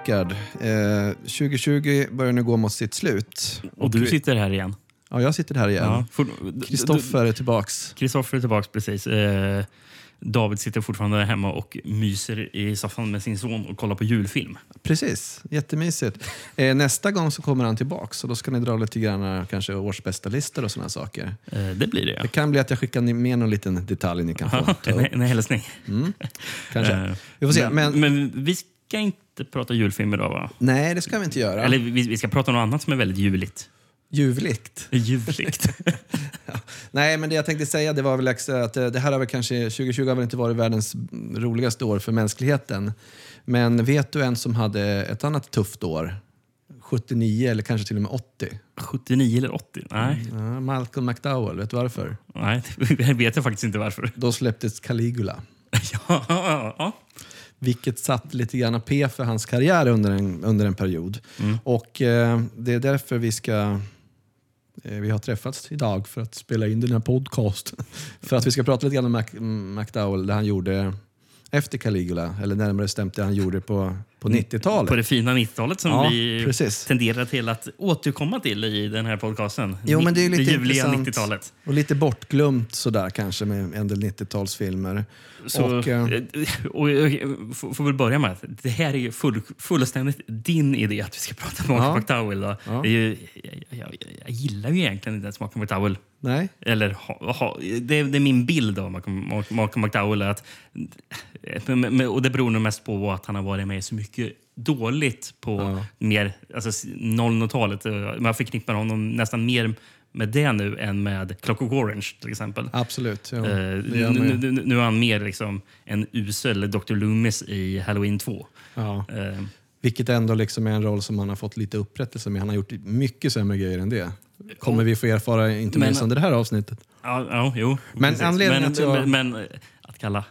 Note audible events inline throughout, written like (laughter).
Rickard. Eh, 2020 börjar nu gå mot sitt slut. Och du sitter här igen. Ja, jag sitter här Ja, igen. Kristoffer är tillbaks. Kristoffer är tillbaka precis. Eh, David sitter fortfarande hemma och myser i soffan med sin son och kollar på julfilm. Precis, jättemysigt. Eh, nästa gång så kommer han tillbaks och då ska ni dra lite grann kanske årsbästa listor och sådana saker. Eh, det blir det ja. Det kan bli att jag skickar med någon liten detalj ni kan få (laughs) Ja, en, en hälsning. Kanske. Eh, Vi får se. Men, Men, men vi ska inte prata julfilm idag va? nej, det ska vi inte göra. Eller vi, vi ska prata om något annat som är väldigt juligt. Ljuvligt. Ljuvligt. (laughs) Nej, men det jag tänkte säga det var väl att eh, det här har väl kanske, 2020 har väl inte varit världens roligaste år för mänskligheten. Men vet du en som hade ett annat tufft år? 79 eller kanske till och med 80? 79 eller 80? Nej, Ja, Malcolm McDowell, vet du varför? nej (laughs) det vet jag faktiskt inte varför. Då släpptes Caligula. (laughs) ja, ja. Vilket satt lite grann P för hans karriär under en, under en period. Och eh, det är därför vi ska eh, vi har träffats idag för att spela in den här podcasten. (laughs) för att vi ska prata lite grann om Mac, McDowell, det han gjorde efter Caligula, eller närmare bestämt det han gjorde på, på 90-talet. På det fina 90-talet som Ja, vi precis. tenderar till att återkomma till i den här podcasten. Jo, men det är lite juliga intressant. 90-talet. Och lite bortglömt sådär kanske med en del 90-talsfilmer. Så, Och, eh, och, och, och, får får väl börja med att det här är ju full, fullständigt din idé att vi ska prata om Ja. McDowell. Ja. Ju, jag, jag, jag gillar ju egentligen inte ens Malcolm McDowell. nej, Eller, ha, ha, det, det är min bild av Malcolm, Malcolm McDowell. Att, och det beror nog mest på att han har varit med så mycket dåligt på Ja. mer, alltså 00-talet. Man förknippar honom nästan mer med det nu än med Clockwork Orange till exempel. absolut. Ja, Eh, nu, nu, nu, är han mer liksom en usel Dr. Loomis i Halloween 2. Ja. Eh, Vilket ändå liksom är en roll som han har fått lite upprättelse med. Han har gjort mycket sämre grejer än det. Kommer vi få erfara inte Men- minst under det här avsnittet. ja, ja, jo. Men anledningen men, att jag- men, men att kalla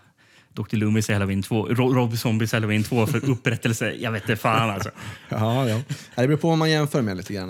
Dr. Loomis i Halloween 2, Ro- Rob Zombies Halloween 2 för upprättelse, jag vet inte fan alltså. Ja, ja. Det beror på vad man jämför med lite grann.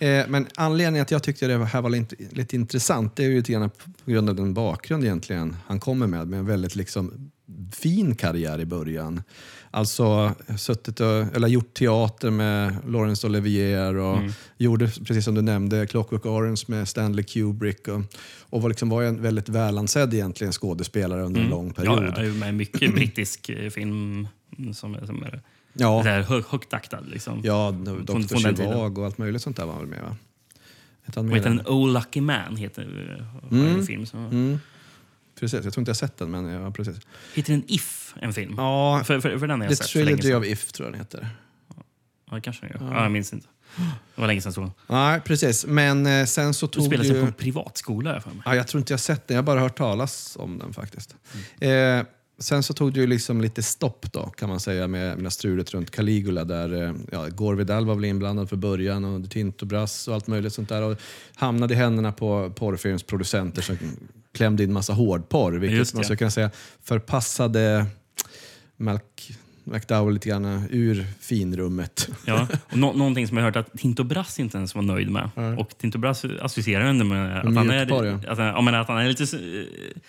Ja. Eh, men anledningen att jag tyckte det här var lite, lite intressant det är ju lite grann på grund av den bakgrund egentligen han kommer med. Med en väldigt liksom fin karriär i början. Alltså suttit och, eller gjort teater med Laurence Olivier och gjorde, precis som du nämnde, Clockwork Orange med Stanley Kubrick. Och, och var, liksom, var en väldigt välansedd egentligen skådespelare under en lång period. Ja, med mycket (clears throat) brittisk eh, film som är, som är Ja. här hö, högt aktad. Liksom. Ja, Dr. från den tiden. Chivag och allt möjligt sånt där var han väl med va? Han heter den? Oh Lucky Man heter eh, en film. Som, Mm. Precis, jag tror inte jag sett den men ja, precis. Heter den If, en film? Ja, För, för, för den har jag The sett för länge Trilogy of If tror jag den heter. Ja, kanske den gör. Ja, jag minns inte. Det var länge sedan jag såg den. Nej, precis. Men eh, sen så Du tog spelar ju... sig på en privatskola har jag för mig. Ja, jag tror inte jag sett den, jag har bara hört talas om den faktiskt. Eh, sen så tog det ju liksom lite stopp då kan man säga med, med strulet runt Caligula där eh, ja, Gore Vidal var väl inblandad för början och Tinto Brass och allt möjligt sånt där och hamnade i händerna på porrfilmsproducenter som klämde in massa hårdporr vilket man skulle kunna säga förpassade Malk McDowell lite grann ur finrummet. Ja. (laughs) Och nå någonting som jag hört att Tinto Brass inte ens var nöjd med. Och Tinto Brass associerar ändå med att han, är, ja. att, han, ja, att han är lite eh,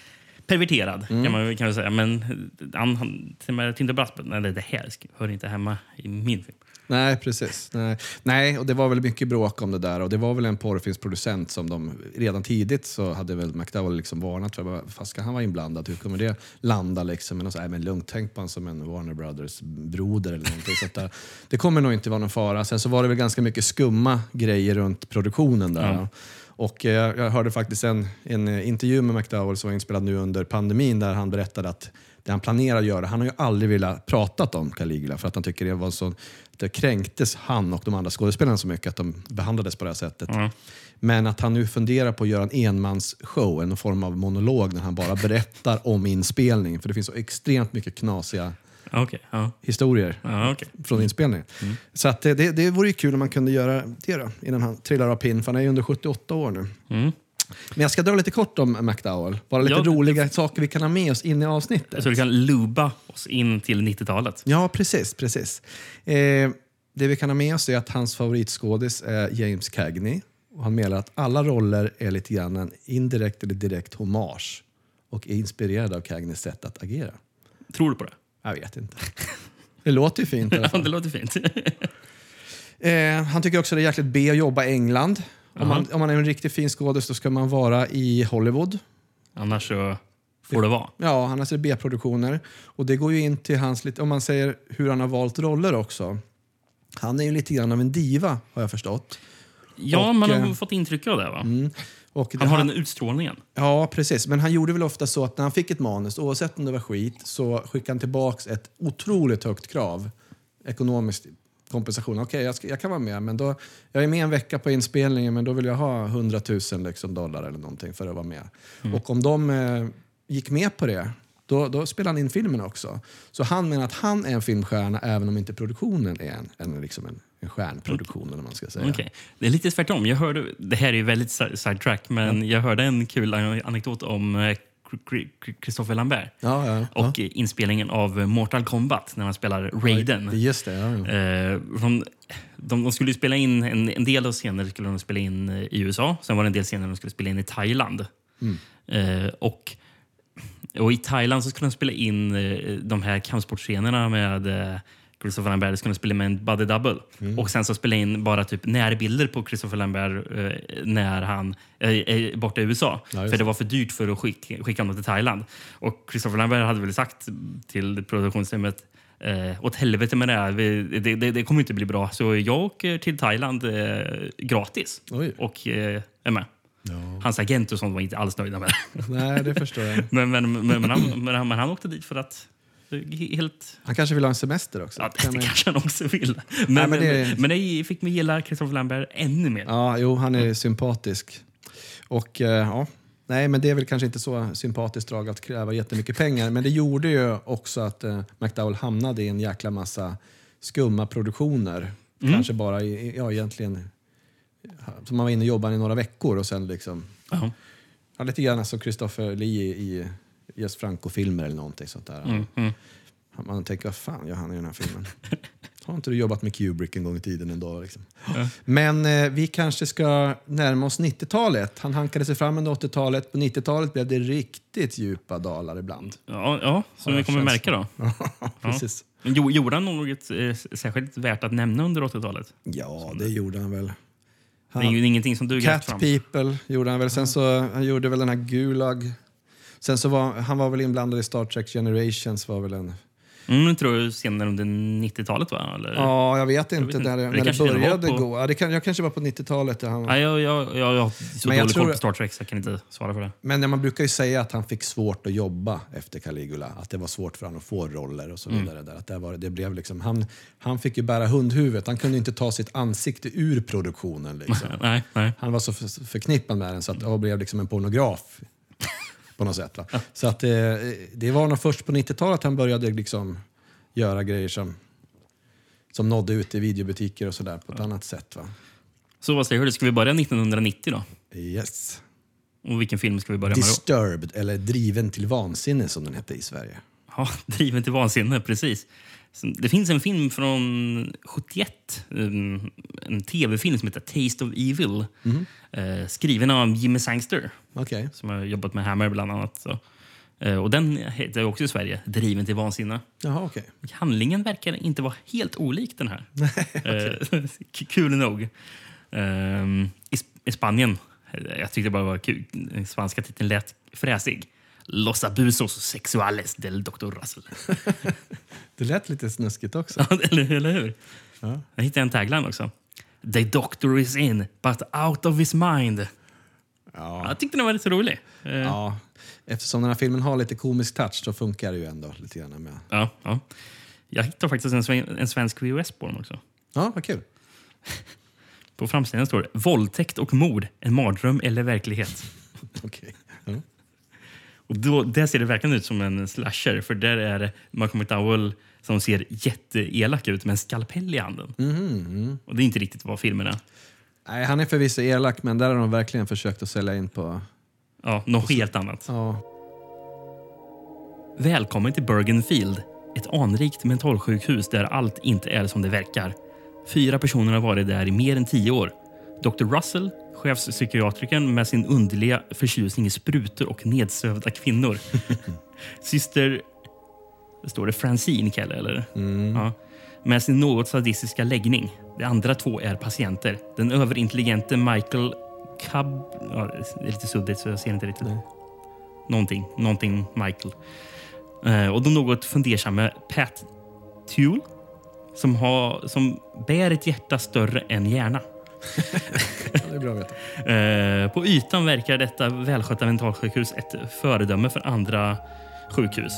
perverterad. Mm. Kan man kan säga. Men han, han, Tinto Brass nej, det här hör inte hemma i min film. Nej, precis. Nej. Nej, och det var väl mycket bråk om det där. Och det var väl en porrfilmsproducent som de redan tidigt så hade väl McDowell liksom varnat för. Fan ska han vara inblandad? Hur kommer det landa? Liksom? Men sa, "Nej, men lugnt, tänk på honom som en Warner Brothers broder eller någonting sånt där. Det kommer nog inte vara någon fara. Sen så var det väl ganska mycket skumma grejer runt produktionen där. Ja. Och eh, jag hörde faktiskt en, en intervju med McDowell som var inspelad nu under pandemin där han berättade att det han planerar att göra, han har ju aldrig velat prata om Caligula för att han tycker det var så, det kränktes han och de andra skådespelarna så mycket att de behandlades på det här sättet. Ja. Men att han nu funderar på att göra en enmansshow, en form av monolog där han bara berättar om inspelningen. För det finns så extremt mycket knasiga Okej. ja. historier Ja, okej. från inspelningen. Så att det, det, det vore ju kul om man kunde göra det då, innan han trillar av pinn, för han är ju under 78 år nu. Mm. Men jag ska dra lite kort om McDowell. Bara lite Ja, roliga saker vi kan ha med oss in i avsnittet. Så du kan luba oss in till 90-talet. Ja, precis. precis. Eh, det vi kan ha med oss är att hans favoritskådis är James Cagney. Och han menar att alla roller är lite grann en indirekt eller direkt hommage och är inspirerad av Cagneys sätt att agera. Tror du på det? Jag vet inte. (laughs) Det låter ju fint. i alla Ja, fall. det låter fint. Eh, han tycker också det är jäkligt B att jobba i England. Om man, om man är en riktigt fin skådis då ska man vara i Hollywood. Annars så får det vara. Ja, han har sett B-produktioner. Och det går ju in till hans, lite- om man säger hur han har valt roller också. Han är ju lite grann av en diva har jag förstått. Ja, Och, man har eh, fått intryck av det. va? Och det Han har den utstrålningen. Ja, precis. Men han gjorde väl ofta så att när han fick ett manus, oavsett om det var skit, så skickade han tillbaks ett otroligt högt krav. Ekonomisk kompensation. Okej, jag, ska- jag kan vara med, men då, jag är med en vecka på inspelningen, men då vill jag ha 100 000 liksom, dollar eller någonting för att vara med. Och om de eh, gick med på det, då, då spelade han in filmen också. Så han menar att han är en filmstjärna även om inte produktionen är en, en, liksom en, en stjärnproduktion. Eller man ska säga. Okej. Det är lite tvärtom. Jag hörde, det här är ju väldigt si- sidetrack, men jag hörde en kul an- anekdot om eh, Christopher Lambert Ja, ja, och eh, inspelningen av Mortal Kombat när han spelar ja. Raiden. Just det. Ja, ja. Eh, de, de, skulle spela in en, en del av scener skulle de spela in eh, i USA. Sen var det en del scener de skulle spela in i Thailand. Eh, och, och i Thailand så skulle de spela in de här kampsportscenerna med Christopher Lambert. Skulle spela med en body double. Och sen så spela in bara typ närbilder på Christopher Lambert eh, när han eh, är borta i USA. Ja, för det var för dyrt för att skicka, skicka honom till Thailand. Och Christopher Lambert hade väl sagt till produktionsteamet Eh, åt helvete med det här. Vi, det, det, det kommer inte bli bra. Så jag åker till Thailand eh, gratis Oj. och eh, är med. Hans agent och sånt var inte alls nöjda med det. Nej, det förstår jag. (laughs) Men, men, men, men, han, men, han, men han åkte dit för att... Helt... Han kanske vill ha en semester också. Ja, Kan (laughs) det man- kanske han också vill. Men, men men, det- men, det fick mig gilla Christopher Lambert ännu mer. Ja, jo, han är sympatisk. Och eh, ja, nej, men det är väl kanske inte så sympatiskt drag att kräva jättemycket pengar. Men det gjorde ju också att eh, McDowell hamnade i en jäkla massa skumma produktioner. Kanske bara i, ja egentligen, som man var inne och jobbade i några veckor och sen liksom, Ja. ja, lite grann som Christopher Lee i Jes Franco-filmer eller någonting sånt där. Mm, mm. Man tänker, vad fan gör han i den här filmen? (laughs) Har inte du jobbat med Kubrick en gång i tiden en dag? Liksom? Men eh, vi kanske ska närma oss 90-talet. Han hankade sig fram under 80-talet. På 90-talet blev det riktigt djupa dalar ibland. Ja, ja, som Ja, vi kommer märka då. (laughs) Precis. Men jo- Gjorde han något eh, särskilt värt att nämna under 80-talet? Ja, det gjorde han väl. Det är ju ingenting som du Cat fram. People gjorde han väl. Sen så, han gjorde väl den här Gulag. Sen så var han var väl inblandad i Star Trek Generations. Var väl en, Mm, jag tror jag senare under 90-talet va? Eller? ja, jag vet inte. inte. När det, när det började på- gå. Ja, det kan, jag kanske var på 90-talet. där Han, Nej, jag, jag, jag, jag har så Men jag dålig tror- koll på Star Trek så jag kan inte svara för det. Men man brukar ju säga att han fick svårt att jobba efter Caligula. Att det var svårt för honom att få roller och så Mm. vidare. Där. Att det var, det blev liksom, han, han fick ju bära hundhuvudet. Han kunde inte ta sitt ansikte ur produktionen. Liksom. (laughs) Nej, nej. Han var så för, förknippad med den så att det blev liksom en pornograf på något sätt. Va? Så att eh, det var nog först på 90-talet han började liksom göra grejer som, som nådde ut i videobutiker och sådär på ett annat sätt. Va? Så vad säger du, ska vi börja 1990 då? Yes. Och vilken film ska vi börja med då? Disturbed, eller Driven till vansinne som den hette i Sverige. Ja, (laughs) Driven till vansinne, precis. Det finns en film från 71, um, en tv-film som heter Taste of Evil. Eh, skriven av Jimmy Sangster, Okej. som har jobbat med Hammer bland annat. Så. Eh, och den heter också i Sverige Driven till vansinne. Jaha, okej. Handlingen verkar inte vara helt olik den här. (laughs) Eh, kul nog. Ehm, i, Sp- I Spanien, jag tyckte bara var kul. Den spanska titeln lät fräsig. Los abusos sexuales del Dr. Russell. (laughs) Det lät lite snuskigt också. (laughs) eller, eller hur? Ja. Jag hittade en tagline också. The doctor is in, but out of his mind. Ja. Jag tyckte den var lite rolig. Eh, ja. ja. Eftersom den här filmen har lite komisk touch så funkar det ju ändå lite grann med. Ja, Jag hittade faktiskt en, sven- en svensk VHS på den också. Ja, vad kul. (laughs) På framsidan står det våldtäkt och mord, en mardröm eller verklighet. Okej. Och då, där ser det verkligen ut som en slasher. För där är det Malcolm McDowell som ser jätteelak ut med en skalpell i handen. Mhm, Och det är inte riktigt vad filmen är. Nej, han är förvisso elak, men där har de verkligen försökt att sälja in på... Ja, något helt annat. Ja, Välkommen till Bergenfield. Ett anrikt mentalsjukhus där allt inte är som det verkar. Fyra personer har varit där i mer än tio år. Dr. Russell, chefspsykiatrikern med sin underliga förtjusning i sprutor och nedsövda kvinnor. (laughs) Syster står det Francine Kelle, eller? Ja. Med sin något sadistiska läggning. De andra två är patienter. Den överintelligente Michael Cub... Ja, det är lite suddigt så jag ser inte riktigt. Någonting. Någonting Michael. Eh, och den något fundersamma Pat Tuel som, har, som bär ett hjärta större än hjärna. Ja, det är bra att veta. Eh, på ytan verkar detta välskötta mentalsjukhus ett föredöme för andra sjukhus.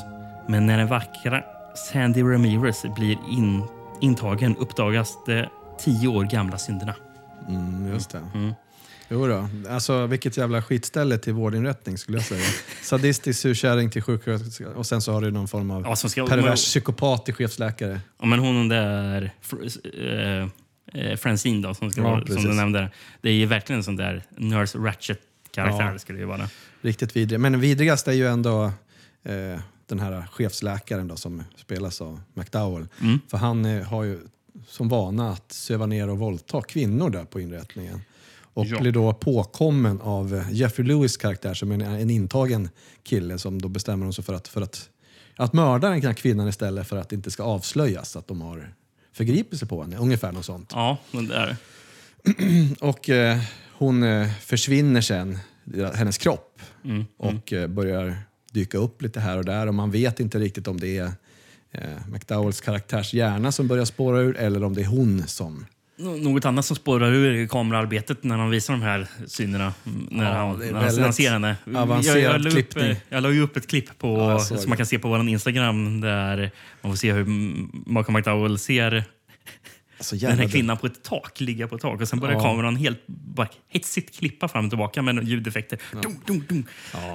Men när den vackra Sandy Ramirez blir in, intagen uppdagas de tio år gamla synderna. Mm, just det. Jo då. Alltså, vilket jävla skitställe till vårdinrättning skulle jag säga. (laughs) Sadistisk surkärring till sjuksköterska och sen så har du någon form av Ja, ska- pervers psykopat till chefsläkare. Ja, men hon där... fr- eh, eh, Francine då, som, ska Ja, vara, som du nämnde. Det är ju verkligen en sån där Nurse Ratchet-karaktär. Ja. skulle det ju vara. Riktigt vidrig. Men vidrigast är ju ändå eh, den här chefsläkaren då, som spelas av McDowell. Mm. För han eh, har ju som vana att söva ner och våldta kvinnor där på inrättningen. Och Ja. blir då påkommen av Jeffrey Lewis karaktär som är en, en intagen kille som då bestämmer sig för att, för att, att mörda den här kvinnan istället för att det inte ska avslöjas att de har förgripit sig på henne. Ungefär något sånt. Ja, den där. (clears throat) Och eh, hon eh, försvinner sen, hennes kropp, Mm, och eh, börjar dyka upp lite här och där. Och man vet inte riktigt om det är eh, McDowells karaktärs hjärna som börjar spåra ur eller om det är hon som... Nå- Något annat som spårar ur kamerarbetet när de visar de här synerna. mm, När Ja, han, när han ser henne. avancerad jag, jag, la upp, klippning. jag la ju upp ett klipp på, Ja, som man kan se på vår Instagram där man får se hur Malcolm McDowell ser Alltså, den här kvinnan på ett tak, ligga på ett tak. Och sen börjar Ja. kameran helt bara hetsigt klippa fram och tillbaka med ljudeffekter. Dum, dum, dum.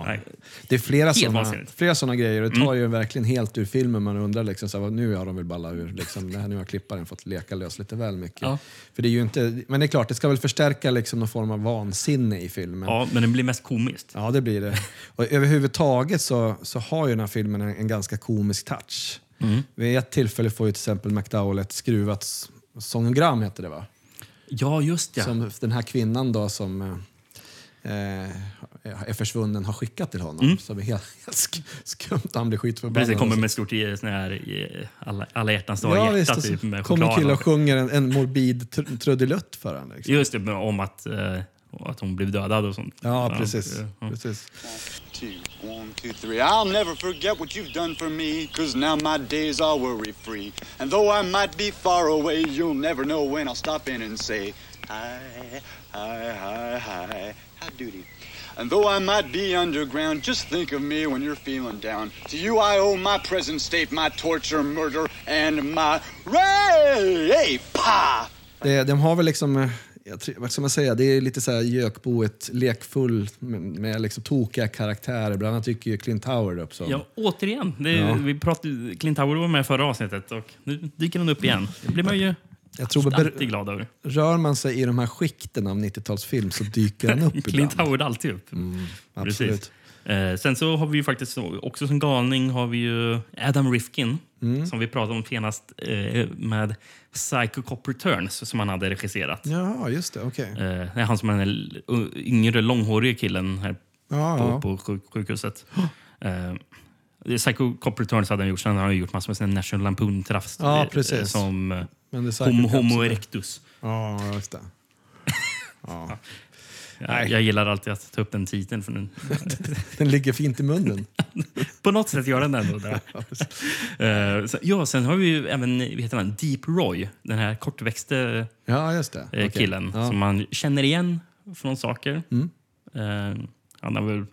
Nej. Det är flera sådana, flera såna grejer. Det tar ju verkligen helt ur filmen. Man undrar liksom, så här, nu har de väl balla ur. Liksom, det här, nu har klipparen fått leka lös lite väl mycket. Ja. För det är ju inte, men det är klart, det ska väl förstärka liksom någon form av vansinne i filmen. Ja, men den blir mest komiskt. Ja, det blir det. Och överhuvudtaget så, så har ju den här filmen en, en ganska komisk touch. Vid ett tillfälle får ju till exempel McDowell ett skruvat sonogram, heter det va? Ja, just ja. Som den här kvinnan då som eh, är försvunnen har skickat till honom. Som är helt, (laughs) helt sk- skumt. Han blir skitförbannad. Precis, kommer med stort sån här i alla, alla hjärtans dag Ja, hjärta visst. typ med kommer choklad. och och- sjunger en, en morbid tr- trudelutt för honom. Liksom. Just det, om att, eh, att hon blev dödad och sånt. Ja, precis. ja. precis. two, one, two, three. I'll never forget what you've done for me, cause now my days are worry free. And though I might be far away, you'll never know when I'll stop in and say, Hi, hi, hi, hi, hi, doody. And though I might be underground, just think of me when you're feeling down. To you I owe my present state, my torture, murder, and my rape. Pa! Det, de har väl liksom, eh, jag, vad ska man säga, det är lite så här gökboet lekfull med, med liksom tokiga karaktärer. Bland annat dyker ju Clint Howard upp. Som, Ja, återigen. Det, Ja. vi pratade, Clint Howard var med förra avsnittet och nu dyker han upp igen. Det blir man ju jag tror alltid glad över. rör man sig i de här skikten av 90-talsfilm så dyker han upp (laughs) Clint ibland. Howard alltid upp. absolut. Eh, sen så har vi ju faktiskt också som galning har vi ju Adam Rifkin Mm. som vi pratade om senast eh, med Psycho Cop Returns som han hade regisserat. Jaha, just det. Okej. Eh, det är han som är den yngre långhåriga killen här Ja, på, ja. på sjuk, sjukhuset. Eh, Psycho Cop Returns hade han gjort. Sen har han gjort massor med såna National Lampoon-trafs. Ja, eh, precis. Som eh, homo, homo erectus. Ja, just det. (laughs) Ja. Jag, jag gillar alltid att ta upp den titeln. För den, (laughs) Den ligger fint i munnen. (laughs) på något sätt gör den ändå det. (laughs) Eh, så- ja, sen har vi ju även heter han, Deep Roy, den här kortväxte Ja, just det. eh, Okej. killen Ja. som man känner igen från saker. Mm. Eh, han har väl,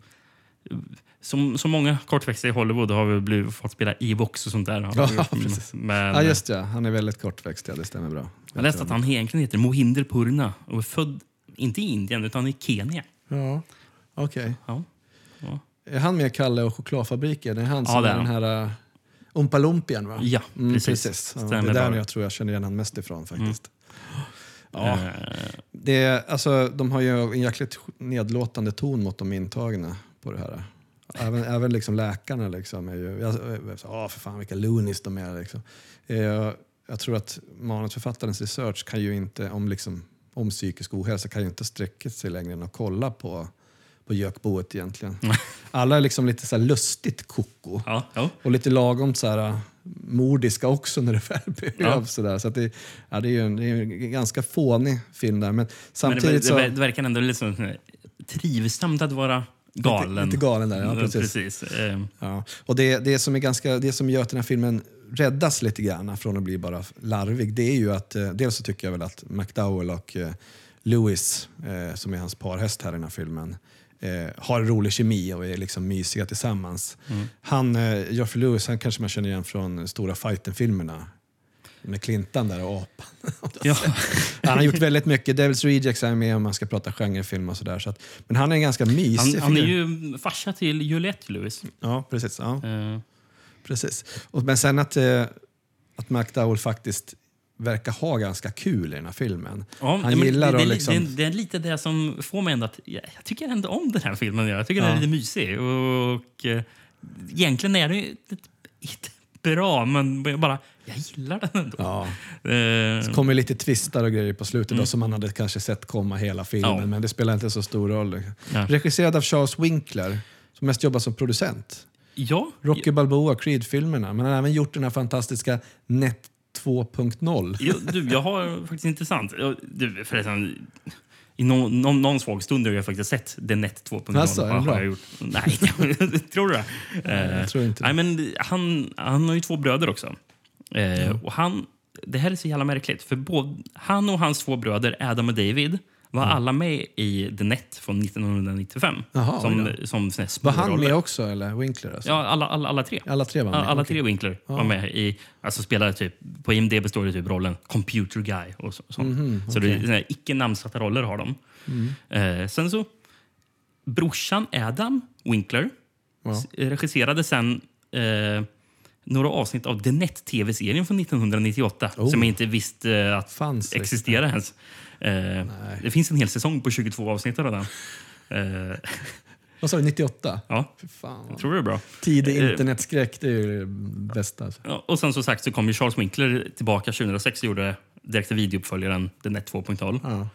som, som många kortväxta i Hollywood har vi blivit, fått spela e-box och sånt där. Ja, precis. Men, Ja, just det. Han är väldigt kortväxt, ja, det stämmer bra. jag läste att han egentligen heter Mohinder Purna och är född, inte i Indien, utan i Kenya. Ja, okej. Ja. Är han med Kalle och chokladfabriken? Är han Ja, som det är den här uh, Umpa Lumpian, va? Ja, Mm, precis. precis. Ja, det är där jag tror jag känner igen han mest ifrån faktiskt. Ja, Eh, det är, alltså, de har ju en jäkligt nedlåtande ton mot de intagna på det här. Även, även liksom läkarna liksom är ju... Jag, jag, för fan vilka loonies de är. Liksom. Eh, jag tror att manusförfattarens research kan ju inte, om, liksom, om psykisk ohälsa kan ju inte sträcka sig längre än att kolla på, på gökboet egentligen. Alla är liksom lite så lustigt koko. Ja, ja. Och lite lagom så här, mordiska också när det väl behövs. Ja. Så där. Så att det, ja, det är ju en, det är en ganska fånig film där. Men Men det, samtidigt det, det verkar ändå liksom trivsamt att vara galen. lite galen där, ja, Mm, precis. precis. Eh, Ja. Och det, det, som är ganska, det som gör att den här filmen räddas lite grann från att bli bara larvig, det är ju att eh, dels så tycker jag väl att McDowell och eh, Lewis, eh, som är hans parhäst här i den här filmen, har en rolig kemi och är liksom mysiga tillsammans. Han, eh, Geoffrey Lewis, han kanske man känner igen från stora fighten-filmerna. Med Clintan där och apan. (laughs) ja. han har gjort väldigt mycket. Devil's Rejects är med om man ska prata genrefilm och sådär. Så att, men han är en ganska mysig han, han är ju farsa till Juliette Lewis. Ja, precis. Ja. Eh, Precis. Och, men sen att, eh, att McDowell faktiskt verkar ha ganska kul i den här filmen. Ja, Han men gillar det, det, liksom... det, det är lite det som får mig ändå att... Jag, jag tycker ändå om den här filmen. Jag tycker den Ja. är lite mysig. Och, eh, egentligen är det inte bra, men jag bara... Jag gillar den ändå. Ja, det kommer lite twistar och grejer på slutet då, som man hade kanske sett komma hela filmen, Mm. Ja. men det spelar inte så stor roll. Regisserad av Charles Winkler, som mest jobbar som producent. Ja, Rocky Balboa, Creed-filmerna, men han har även gjort den här fantastiska Net 2.0. Jo, du, jag har faktiskt intressant. Jag- Du, förresten, i någon, någon, någon svag stund har jag faktiskt sett The Net 2.0. Alltså, är Har bra? jag gjort. Nej, (laughs) tror du det? Eh, jag tror inte det. Nej, men han, han har ju två bröder också. Mm. och han, det här är så jävla märkligt. För både, han och hans två bröder, Adam och David, var alla med i The Net från 1995. Mm. Jaha, som, oj som Var han med också, eller Winkler? Alltså? Ja, alla, alla, alla tre. Alla tre var med? Ja, Alla tre Winkler var med i, alltså spelade typ, på IMDB står det typ rollen computer guy. Och så, sånt. Mhm, så det är icke namnsatta roller har de. Mm. Eh, sen så, brorsan Adam Winkler Ja. regisserade sen eh, några avsnitt av The Net-tv-serien från 1998 Oh. som jag inte visste eh, att Fanns existerade ens. Eh, det finns en hel säsong på 22 avsnitt av den. Eh, Vad sa du, 98? ja, Fy fan. jag tror det är bra. Tidig Eh, internetskräck, det är ju det bästa. Alltså. Ja, och sen som sagt så kom ju Charles Winkler tillbaka 2006 och gjorde direkt videouppföljaren The Net 2.0. Ja.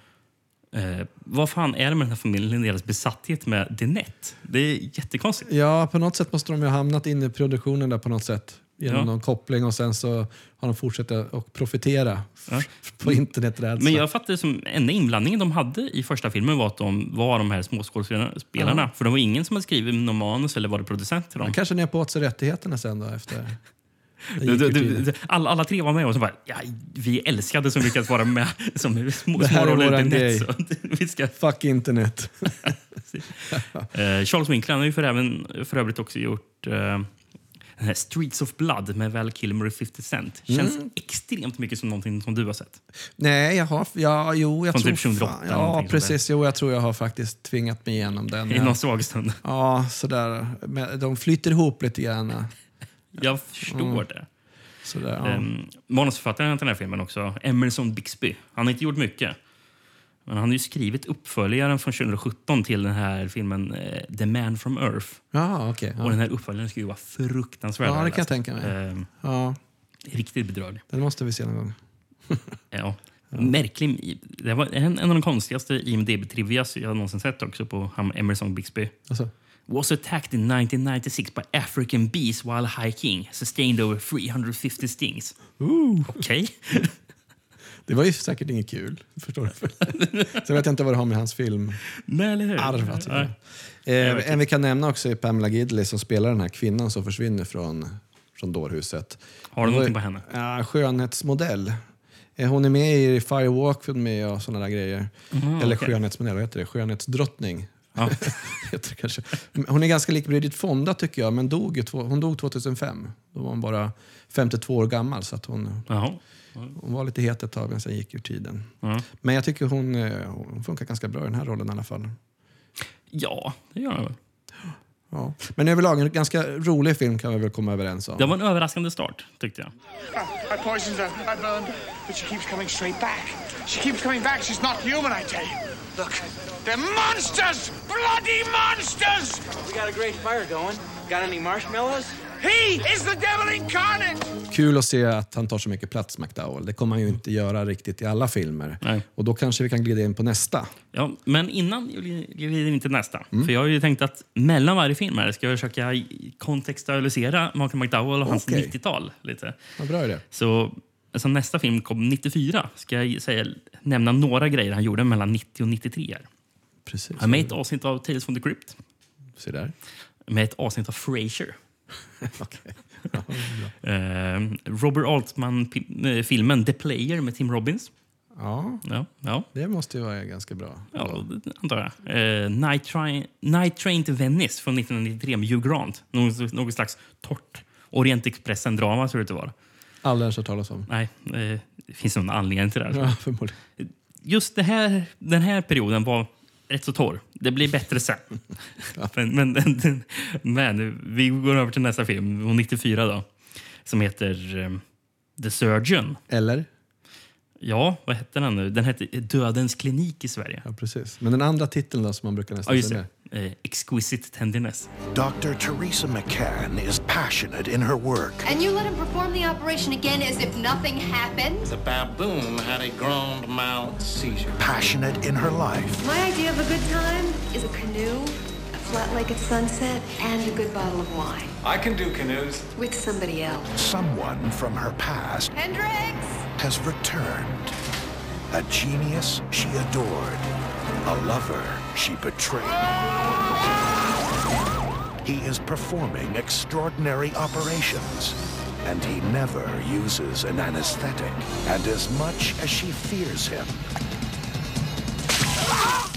Eh, vad fan är det med den här familjen deras besatthet med The Net? Det är jättekonstigt. ja, på något sätt måste de ju ha hamnat in i produktionen där på något sätt. Genom Ja. någon koppling och sen så har de fortsatt att profitera Ja. (laughs) på interneträdsla. Men jag fattar det som enda inblandningen de hade i första filmen var att de var de här småskådespelarna. För det var ingen som hade skrivit någon manus eller varit producent till dem. Han kanske ner på åt sig rättigheterna sen då efter. Du, du, du, alla, alla tre var med och så bara, ja, vi älskade så mycket att vara med (laughs) som små, Det här är våran grej. Net. Så (laughs) vi ska Fuck internet. Eh, Charles Winkler har ju för, även, för övrigt också gjort här Streets of Blood med Val Kilmer och 50 Cent. Känns Mm. extremt mycket som någonting som du har sett. Nej, jag har... Ja, jo, jag Från tror... typ 2008 fan- ja, precis. Jo, jag tror jag har faktiskt tvingat mig igenom den. I Ja, någon svag stund. ja sådär. Men De flyter ihop lite grann. (laughs) Jag förstår det. Sådär, Mm. ja. Um, manusförfattaren till den här filmen också, Emerson Bixby. Han har inte gjort mycket. Men han har ju skrivit uppföljaren från 2017 till den här filmen eh, The Man from Earth. Okej. Och Ja. den här uppföljaren ska ju vara fruktansvärd. Ja, det kan jag tänka mig. Ehm, ja, riktigt bedrövlig. den måste vi se någon gång. (laughs) Ja. Märklig. Det var en, en av de konstigaste IMDB-trivias jag någonsin sett också på han Emerson Bixby. Alltså, Was attacked in 1996 by African bees while hiking. Sustained over 350 stings. Okej. (laughs) det var ju säkert inget kul. Förstår du? (laughs) Vet jag inte vad det har med hans film Nej, eller hur? arv att göra. Eh, en vi kan nämna också är Pamela Gidley som spelar den här kvinnan som försvinner från, från dårhuset. Har du någonting på henne? Ja, skönhetsmodell. Eh, Hon är med i Firewalk med och sådana där grejer. Eller okej. skönhetsmodell, vad heter det? Skönhetsdrottning. Ja. (laughs) heter det kanske. Hon är ganska lik Bridget Fonda tycker jag, men dog, hon dog 2005. Då var hon bara 52 år gammal så att hon, Jaha. Hon var lite het ett tag men sen gick ur tiden. Ja. Men jag tycker hon, eh, hon funkar ganska bra i den här rollen i alla fall. ja, det gör jag väl. Ja. Men överlag en ganska rolig film kan vi väl komma överens om. Det var en överraskande start, tyckte jag. I poisoned her. I burned her. But she keeps coming straight back. She keeps coming back. She's not human, I tell you. Look, they're monsters! Bloody monsters! We got a great fire going. Got any marshmallows? He is the devil incarnate! Kul att se att han tar så mycket plats, McDowell. Det kommer han ju inte göra riktigt i alla filmer. Nej. Och då kanske vi kan glida in på nästa. Ja, men innan vi glider in till nästa. För jag har ju tänkt att mellan varje film här ska jag försöka kontextualisera Malcolm McDowell och hans Okej. 90-tal lite. Vad bra är det. Så alltså, nästa film kom 94. Ska jag säga, nämna några grejer han gjorde mellan 90 och 93. här. Precis. Han i ett avsnitt av Tales from the Crypt. Se där. Med ett avsnitt av Frasier. (laughs) Okej. (laughs) Eh, Robert Altman-filmen The Player med Tim Robbins. Ja, Ja, ja, det måste ju vara ganska bra. ja det antar jag. Eh, Night, Train, Night Train to Venice från 1993 med Hugh Grant. Något, något slags torrt Orientexpressen-drama det. Aldrig ens hört talas om. Nej, eh, det finns någon anledning till det. här. Ja, förmodligen. Just det här, den här perioden var rätt så torr. Det blir bättre sen. (laughs) men, men, men vi går över till nästa film, från 94 då, som heter eh, The Surgeon. Eller? Ja, vad hette den nu? Den hette Dödens klinik i Sverige. Ja, precis. Men den andra titeln då som man brukar nästan Ja, säga det. Eh, Exquisite Tenderness. Dr. Teresa McCann is passionate in her work. And you let him perform the operation again as if nothing happened? The baboon had a grand mal seizure. Passionate in her life. My idea of a good time is a canoe, a flat lake at sunset, and a good bottle of wine. I can do canoes. With somebody else. Someone from her past Hendrix! has returned. A genius she adored. A lover she betrayed. He is performing extraordinary operations. And he never uses an anesthetic. And as much as she fears him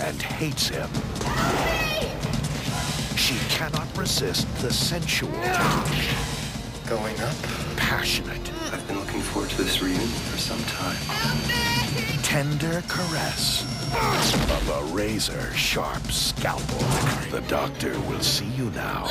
and hates him, she cannot resist the sensual touch. Going up? Passionate, I've been looking forward to this reunion for some time. Tender caress of a razor sharp scalpel. The doctor will see you now.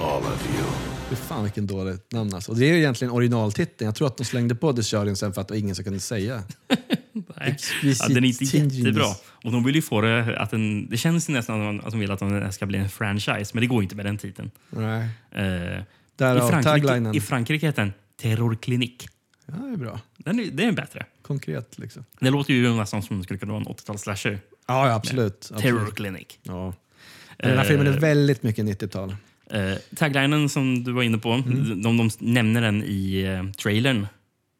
All of you. Fy fan vilken dåligt namn alltså. Och det är ju egentligen originaltiteln. Jag tror att de slängde på The Surgeon sen för att ingen ska kunna säga. (laughs) Nej. Ja, den är inte jättebra. Och de vill ju få det att den, Det känns nästan att de vill att den ska bli en franchise, men det går inte med den titeln. Nej. Eh, I, Frankrike, taglinen. I Frankrike heter den Terrorklinik. Ja, det är bra. Den är, det är bättre. Konkret liksom. Det låter ju nästan som det skulle kunna vara en 80-tals-slasher. Ja, ja absolut. absolut. Terrorklinik. Ja. Men Den här filmen är Eh, väldigt mycket 90-tal. Eh, taglinen som du var inne på, Mm. de, de nämner den i eh, trailern.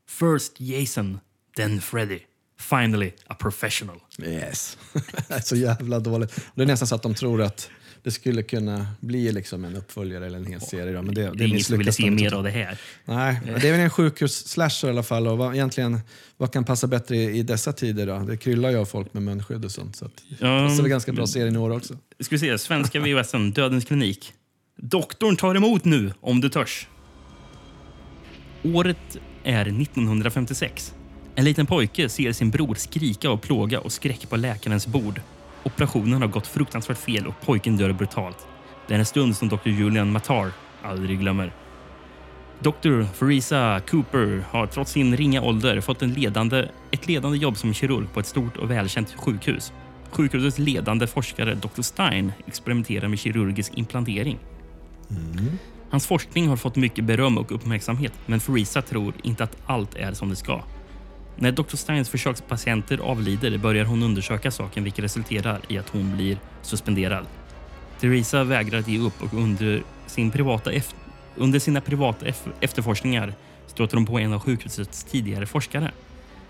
First Jason, then Freddy. Finally a professional. Yes. (laughs) så jävla dåligt. Det är nästan så att de tror att det skulle kunna bli liksom en uppföljare eller en hel serie. Då, men det, Det är ingen som vill se mer av det här. Nej, men det är väl en sjukhus-slasher i alla fall. Och vad, egentligen, vad kan passa bättre i, i dessa tider? Då? Det kryllar ju av folk med munskydd och sånt. Så att, det Ja, passar väl ganska bra serien i år också. Ska vi se, svenska VHSen, Dödens klinik. Doktorn tar emot nu, om du törs. Året är 1956. En liten pojke ser sin bror skrika och plåga och skräck på läkarens bord. Operationen har gått fruktansvärt fel och pojken dör brutalt. Det är en stund som Dr. Julian Matar aldrig glömmer. Dr. Farisa Cooper har trots sin ringa ålder fått en ledande, ett ledande jobb som kirurg på ett stort och välkänt sjukhus. Sjukhusets ledande forskare Dr. Stein experimenterar med kirurgisk implantering. Hans forskning har fått mycket beröm och uppmärksamhet men Farisa tror inte att allt är som det ska. När Dr. Steins försökspatienter avlider börjar hon undersöka saken vilket resulterar i att hon blir suspenderad. Theresa vägrar att ge upp och under, sin privata under sina privata efterforskningar stöter hon på en av sjukhusets tidigare forskare.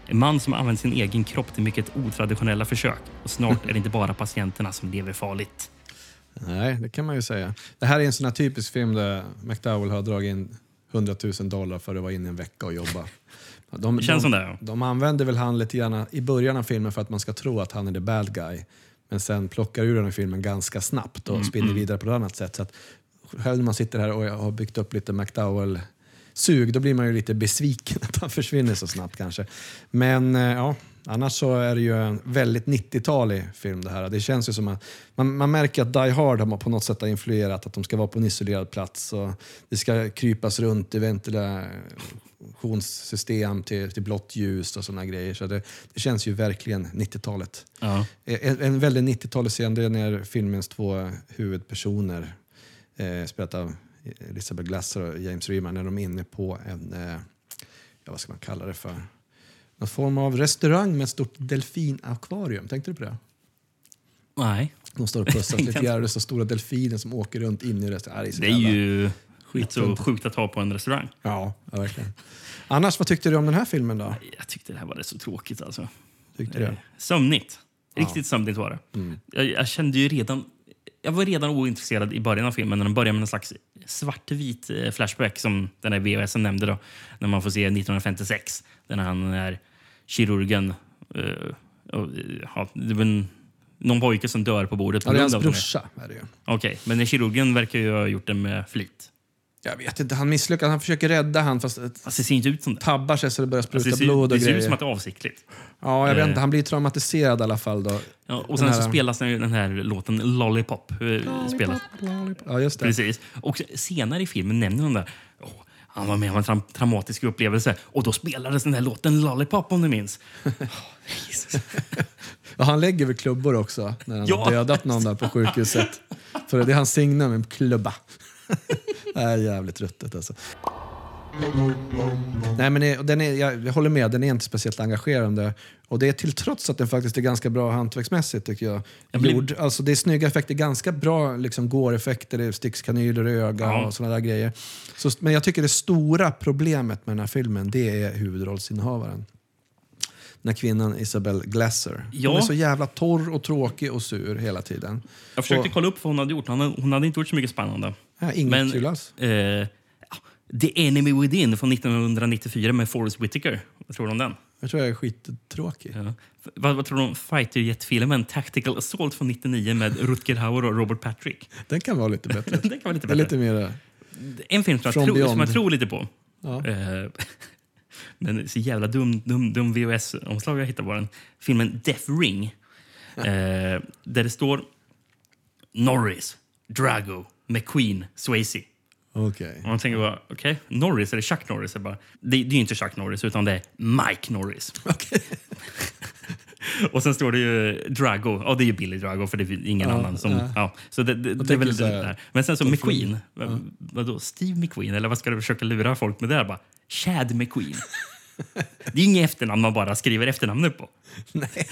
En man som använt sin egen kropp till mycket otraditionella försök och snart är det inte bara patienterna som lever farligt. Nej, det kan man ju säga. Det här är en sån här typisk film där McDowell har dragit in 100 000 dollar för att vara inne en vecka och jobba. De, Det känns de, som det, ja. De använder väl han lite grann i början av filmen för att man ska tro att han är the bad guy. Men sen plockar ur den i filmen ganska snabbt och Mm, spinner vidare på ett annat sätt. Så att själv när man sitter här och har byggt upp lite McDowell-sug, då blir man ju lite besviken (laughs) att han försvinner så snabbt kanske. Men eh, ja, annars så är det ju en väldigt 90-talig film det här. Det känns ju som att man, man märker att Die Hard har på något sätt har influerat att de ska vara på en isolerad plats och det ska krypas runt i ventilationssystem till, till blått ljus och sådana grejer. Så det, det känns ju verkligen 90-talet. Ja. En, en väldigt 90-talig scen det är när filmens två huvudpersoner, eh, spelat av Elizabeth Glasser och James Remar när de är inne på en, eh, ja, vad ska man kalla det för? Någon form av restaurang med ett stort delfinakvarium. Tänkte du på det? Nej. De står och pussas (laughs) lite grann och så stora delfiner som åker runt in i restaurangen. Det är ju skit så sjukt att ha på en restaurang. Ja, ja, verkligen. Annars, vad tyckte du om den här filmen då? Jag tyckte det här var rätt så tråkigt alltså. Tyckte du? Eh, Sömnigt. Riktigt sömnigt var det. Mm. Jag, jag kände ju redan... Jag var redan ointresserad i början av filmen när de börjar med en slags svartvit eh, flashback som den där VHS nämnde då. När man får se 1956, när han är kirurgen. eh, och, ja, någon pojke som dör på bordet. på Ja, det är hans den här- brorsa. Okej, men den kirurgen verkar ju ha gjort det med flit. Jag vet inte, han misslyckas. Han försöker rädda han fast Alltså, det ser inte ut som det. tabbar sig så det börjar spruta Alltså, det ser, blod och det ser grejer. ut som att det är avsiktligt. Ja, jag vet Eh. inte. Han blir traumatiserad i alla fall. Då. Ja, och sen här- så spelas den, här låten Lollipop. eh, spelas. Ja, just det. Precis. Och senare i filmen nämner de där "Åh, han var med om en tra traumatisk upplevelse och då spelades den här låten Lollipop om du minns. (laughs) Ja, han lägger väl klubbor också när han Ja. har dödat någon där på sjukhuset. För det är hans signum, en klubba. (laughs) det är jävligt ruttet alltså. Nej, men den är, jag, håller med, den är inte speciellt engagerande. Och det är till trots att den faktiskt är ganska bra hantverksmässigt tycker jag. Jag blir- Gjord. Alltså, det är snygga effekter, ganska bra liksom, går-effekter, det stickskanyler i ögat Ja. och sådana där grejer. Så, men jag tycker det stora problemet med den här filmen, det är huvudrollsinnehavaren. Den här kvinnan Isabel Glasser. Ja. Hon är så jävla torr och tråkig och sur hela tiden. Jag försökte Och- kolla upp vad hon hade gjort. Hon hade, hon hade inte gjort så mycket spännande. Ja, inget Men, kul alls. Eh, ja, The Enemy Within från 1994 med Forrest Whitaker. Vad tror du om den? Jag tror jag är skittråkig. Ja. Vad, vad tror du om fighterjet-filmen Tactical Assault från 99 med Rutger Hauer och Robert Patrick? Den kan vara lite bättre. (laughs) Den kan vara lite bättre. lite mer... En film som jag, tror, som jag tror lite på. Ja. Eh, (laughs) men så jävla dum, dum, dum VHS-omslag jag hittade på den. Filmen Death Ring. Eh, där det står Norris, Drago, McQueen, Swayze. Okej. Och man tänker bara, okej, Norris, eller Chuck Norris? Bara, det, det är ju inte Chuck Norris, utan det är Mike Norris. (laughs) och sen står det ju Drago. Ja, det är ju Billy Drago, för det är ingen Ja, annan som... ja. Ja. Så det, det, det är väl det där. Men sen så McQueen. Vad, vadå, Steve McQueen? Eller vad ska du försöka lura folk med det? här? Bara, Chad McQueen. (laughs) det är inget efternamn man bara skriver efternamnet på. (laughs) Nej.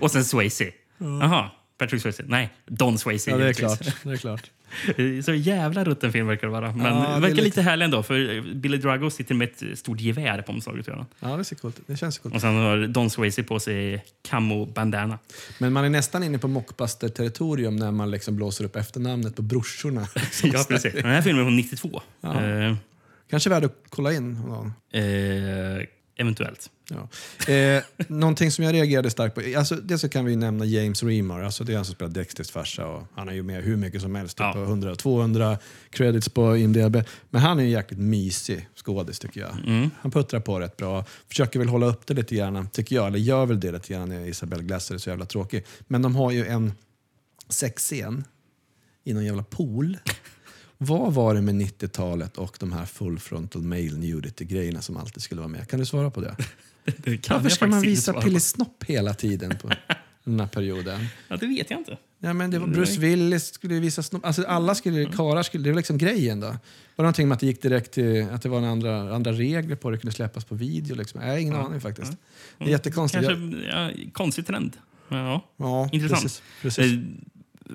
Och sen Swayze. Jaha, Patrick Swayze. Nej, Don Swayze. Ja, det är klart. Det är klart. (laughs) Så jävla rutten film verkar det vara. Men Ja, det verkar lite- lite härlig ändå. För Billy Drago sitter med ett stort gevär på omslaget. Ja, det ser coolt. Det känns coolt. Och sen har Don Swayze på sig camo bandana. Men man är nästan inne på mockbuster-territorium när man liksom blåser upp efternamnet på brorsorna. (laughs) ja, precis. Den här filmen är från 92. Ja. Eh, Kanske värd att kolla in. eh, eventuellt. Ja. Eh, någonting som jag reagerade starkt på. Alltså, dels så kan vi nämna James Remar. Alltså, det är han som spelar Dexters farsa. Och han är ju med hur mycket som helst. Typ Ja. på 100, 200 credits på IMDB. Men han är en jäkligt mysig skådis tycker jag. Mm. Han puttrar på rätt bra. Försöker väl hålla upp det lite grann, tycker jag. Eller gör väl det lite grann när Isabelle Glasser är så jävla tråkig. Men de har ju en sexscen i någon jävla pool. Vad var det med 90-talet och de här full frontal male nudity-grejerna som alltid skulle vara med? Kan du svara på det? (laughs) Det kan Varför ska man visa. Pillesnopp hela tiden på (laughs) den här perioden? Ja, det vet jag inte. Ja, men det var Bruce Willis skulle visa snopp. Alltså alla skulle, karar skulle, det var liksom grejen då. Var det någonting med att det gick direkt till, att det var andra, andra regler på det, kunde släppas på video liksom? Har ingen aning faktiskt. Det är jättekonstigt. Kanske ja, konstig trend. Ja. Ja, Intressant. precis, precis. Eh,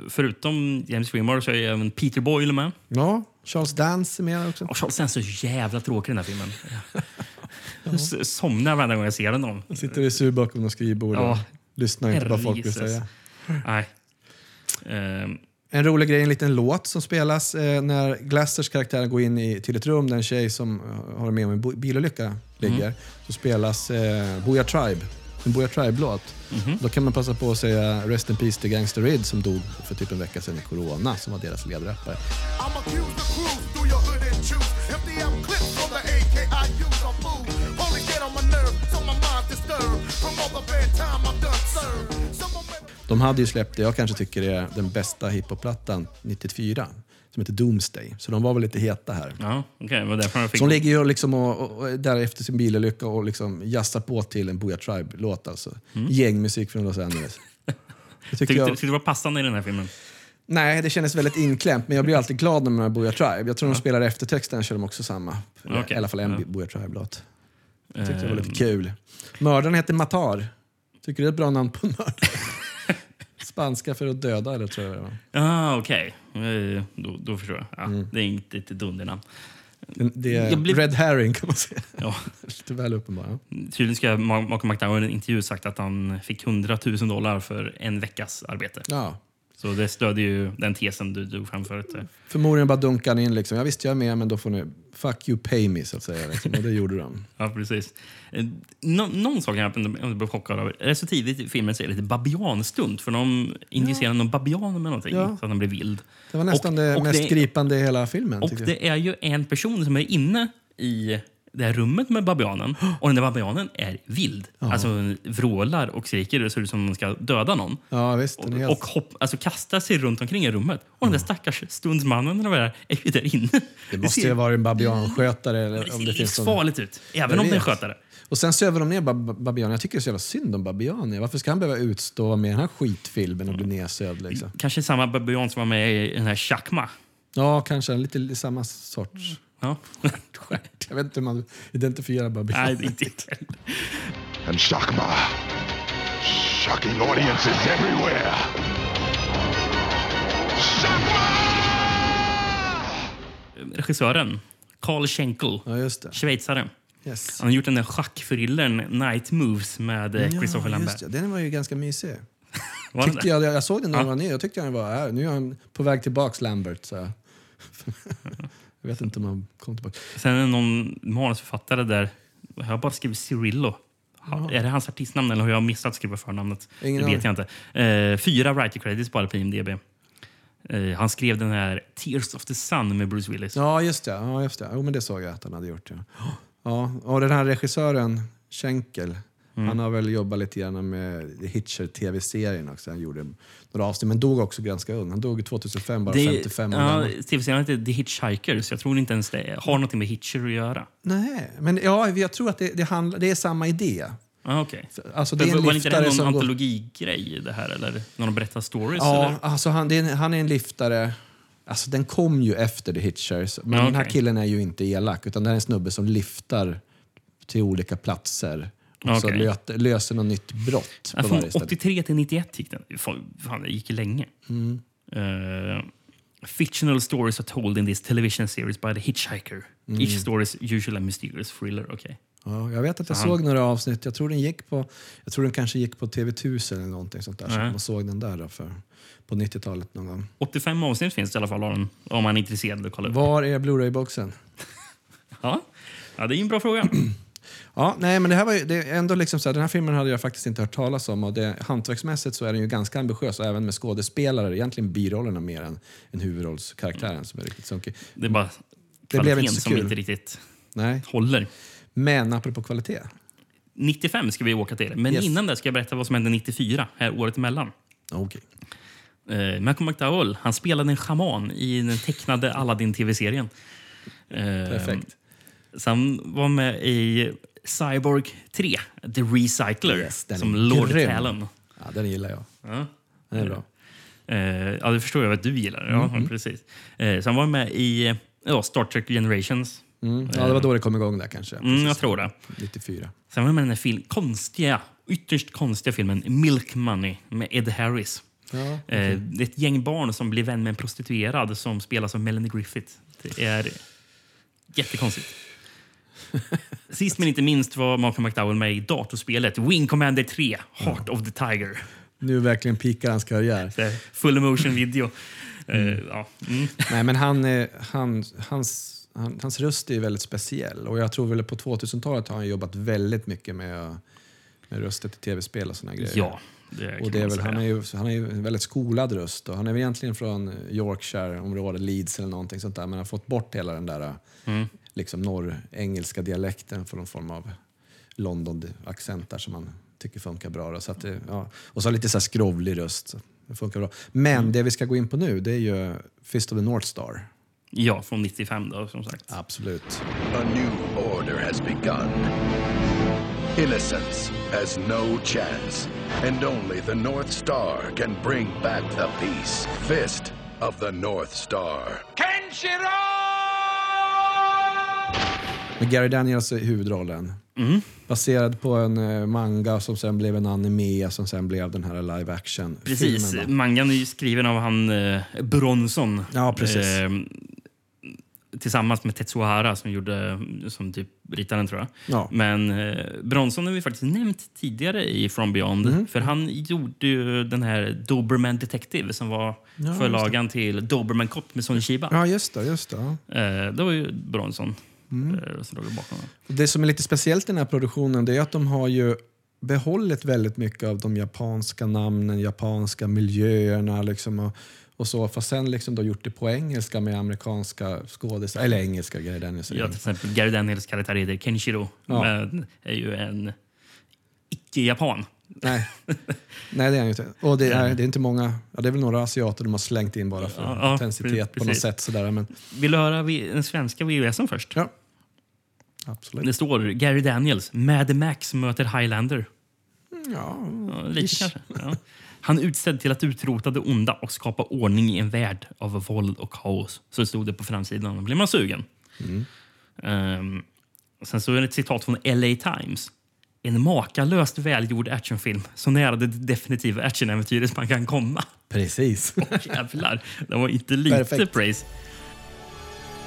Förutom James Remar så är även Peter Boyle med. Ja, Charles Dance är med också. Och Charles Dance är så jävla tråkig i den här filmen. (laughs) Jag somnar varje gång jag ser den. Han sitter i sur bakom något skrivbord och Ja. lyssnar inte på vad folk vill säga. Nej. Ehm, En rolig grej, en liten låt som spelas eh, när Glassers karaktär går in i, till ett rum där en tjej som eh, har med om en bilolycka ligger. Så spelas eh, Booyah Tribe, en Booyah Tribe-låt. Då kan man passa på att säga Rest in Peace till Gangsta Rid som dog för typ en vecka sedan i Corona, som var deras ledrappare. De hade ju släppt det jag kanske tycker är den bästa hiphop-plattan 94, som heter Doomsday. Så de var väl lite heta här. ja, var därför fick... Så hon ligger ju liksom och, och, och där efter sin bilolycka och liksom jassar på till en Booyah Tribe-låt. Alltså. Gängmusik från Los Angeles. (laughs) Tyckte, jag, tyckte det var passande i den här filmen. Nej, det kändes väldigt inklämt, men jag blir alltid glad när man Booyah Tribe. Jag tror de spelar eftertexten, kör de också samma. Okej. I alla fall en Ja. Booyah Tribe-låt. Jag tyckte det var lite Ehm. kul. Mördaren heter Matar. Tycker du det är ett bra namn på en mördare? Spanska för att döda, eller tror jag det var. Ah, okej. Eh, Då, då förstår jag. Ja, Mm. Det är inte ett dundernamn. Det- är blev- Red Herring kan man säga. Ja. (laughs) Lite väl uppenbart. ja. Tydligen ska Ma- Malcolm McDowell i en intervju sagt att han fick 100 000 dollar för en veckas arbete. Ja. Så det stödjer ju den tesen du drog fram förut. Förmodligen bara dunkade in liksom. Ja, visst, jag är med, men då får ni... Fuck you, pay me, så att säga. Liksom. Och det gjorde de. (laughs) Ja, precis. Eh, Nå någon sak jag ändå blev chockad över. Är så tidigt i filmen så är det lite babianstund. För de injicerar någon babian med någonting Ja. så att han blir vild. Det var nästan Och- det och mest det- gripande i hela filmen. Och det är ju en person som är inne i det här rummet med babianen (gasps) och den där babianen är vild. Alltså vrålar och skriker och det ser ut som om den ska döda någon. Ja, visst. Är helt... Och hopp, alltså kastar sig runt omkring i rummet. Och den där stackars stundsmannen eller vad det är, (laughs) är ju där inne. Det måste ju vara en babianskötare. Eller Det om ser det finns någon... livsfarligt ut. Även om det är en skötare. Och sen söver de ner Bab- Babian. Jag tycker det är så jävla synd om Babian. Varför ska han behöva utstå med den här skitfilmen och bli nedsövd? Liksom? Kanske samma babian som var med i den här Chakma. Ja, kanske. Lite samma sorts Ja. stjärt. (laughs) Jag vet inte hur man identifierar Babian. Nej, inte jag heller. And Shakma. Shocking audiences everywhere. Regissören, Carl Schenkel, Ja, just det. schweizare. Yes. Han har gjort den där schackfrillern Night Moves med eh, Christopher ja, Lambert. det. Den var ju ganska mysig. (laughs) Tyckte jag, jag såg den när den Ja. var ny. Jag tyckte han var här. Nu är han på väg tillbaks, Lambert. Så. (laughs) jag vet inte om han kom tillbaka. Sen är det någon manusförfattare där. Jag har bara skrivit Cirillo. Ha- Är det hans artistnamn eller har jag missat att skriva förnamnet? Ingen det vet jag inte. Eh, fyra writer credits bara på IMDB. Eh, han skrev den här Tears of the Sun med Bruce Willis. Ja, just det. Ja, just det. Jo, men det såg jag att han hade gjort. Ja. Ja, och den här regissören, Schenkel, Mm. han har väl jobbat lite grann med Hitcher-tv-serien också. Han gjorde några avsnitt, men dog också ganska ung. Han dog 2005, bara 55 år ja. TV-serien heter The Hitchhiker, så jag tror inte ens det har något med Hitcher att göra. Nej, men ja, jag tror att det, det, handlar, det är samma idé. Ah, okay. Alltså, det är en var inte det någon som antologigrej det här? Eller när de berättar stories? Ja, eller? alltså han, det är en, han är en liftare. Alltså den kom ju efter The Hitchers. Men Ja, den här killen är ju inte elak, utan det är en snubbe som liftar till olika platser. Och så löter, löser något nytt brott Ja, från varje ställe. 83 till 91 gick den. Fan, det gick länge. Mm. Eh, fictional stories are told in this television series by the hitchhiker. Mm. Each story is usually a mysterious thriller. Okay. Ja, jag vet att jag Så han- såg några avsnitt. Jag tror den gick på, jag tror den kanske gick på TV1000 eller någonting sånt där. Så Nej. man såg den där då för, på 90-talet någon gång. 85 avsnitt finns det i alla fall om man är intresserad. av att Kolla upp. Var är Blu-ray-boxen? (laughs) Ja. ja, det är en bra fråga. (clears throat) Ja, nej, men det här var ju, det är ändå liksom så här, den här filmen hade jag faktiskt inte hört talas om och det, hantverksmässigt så är den ju ganska ambitiös och även med skådespelare, egentligen birollerna mer än, än huvudrollskaraktären som är riktigt sunkig. Det är bara Det blev inte så som kul. inte riktigt Nej, håller. men apropå kvalitet. 95 ska vi åka till. Men Yes. innan det ska jag berätta vad som hände 94, här året emellan. Okej. Eh, Malcolm McDowell han spelade en schaman i den tecknade Aladdin-tv-serien. Eh, Perfekt. Han var med i Cyborg 3, The Recycler, Yes, som Lord grym. Talon. Ja, den gillar jag. Ja. Den är bra. Eh, ja, det förstår jag att du gillar. Ja, Mm. precis. Eh, han var med i eh, ja, Star Trek Generations. Mm. Ja, det var då det kom igång där kanske. Mm, jag tror det. 94. Sen var han med i den film, konstiga, ytterst konstiga filmen Milk Money med Ed Harris. Ja, Eh, det är ett gäng barn som blir vän med en prostituerad som spelas av Melanie Griffith. Det är jättekonstigt. (laughs) Sist men inte minst var Malcolm McDowell med i datorspelet Wing Commander 3, Heart of the Tiger. Nu verkligen pikar hans karriär. Full motion video. Eh, ja. mm. Nej, men han, eh, han, hans, han, hans röst är väldigt speciell och jag tror väl på 2000-talet har han jobbat väldigt mycket med, med röster till tv-spel och såna grejer. Ja, det och det är väl, han, är ju, han är ju en väldigt skolad röst och han är väl egentligen från Yorkshire-området, Leeds eller någonting sånt där men har fått bort hela den där Mm. Liksom norrengelska dialekten för någon form av London-accent där som man tycker funkar bra. Då. Så att det, ja. Och så lite så här skrovlig röst. Det funkar bra. Men Mm. det vi ska gå in på nu det är ju Fist of the North Star. Ja, från 95 då, som sagt. Absolut. A new order has begun. Innocence has no chance, and only the North Star can bring back the peace. Fist of the North Star. Med Gary Daniels i huvudrollen. Mm. Baserad på en eh, manga som sen blev en anime som sen blev den här live action Precis. filmen. va? Mangan är ju skriven av han eh, Bronson. Ja, precis. Eh, tillsammans med Tetsuo Hara som gjorde som typ ritade den tror jag. Ja. Men eh, Bronson har vi faktiskt nämnt tidigare i From Beyond. Mhm. För han gjorde ju den här Doberman Detective som var Ja, förlagan till Doberman Cop med Sonny Chiba. Ja, just det. Just det. Eh, det var ju Bronson Mm. eh, som låg bakom den. Det som är lite speciellt i den här produktionen det är att de har ju behållit väldigt mycket av de japanska namnen, japanska miljöerna liksom och, och så. Fast sen liksom då gjort det på engelska med amerikanska skådisar, eller engelska Gary Daniels. Ja, till exempel Gary Daniels karaktär heter Kenshiro. Ja. Men är ju en icke-japan. Nej. Nej, det är han ju inte. Och det är, det är inte många, ja, det är väl några asiater de har slängt in bara för Ja, ja, intensitet på något sätt. Sådär. Men, Vill du höra den svenska VHSen först? ja, absolut. Det står Gary Daniels, Mad Max möter Highlander. Ja, Ja, lite ish. kanske. Ja. Han utsedd till att utrota det onda och skapa ordning i en värld av våld och kaos. Så stod det på framsidan. Då blir man sugen. Mm. Ehm, sen så är det ett citat från LA Times. En makalöst välgjord actionfilm. Så nära det definitiva actionäventyret man kan komma. Precis. Jävlar, det var inte lite Perfekt. praise.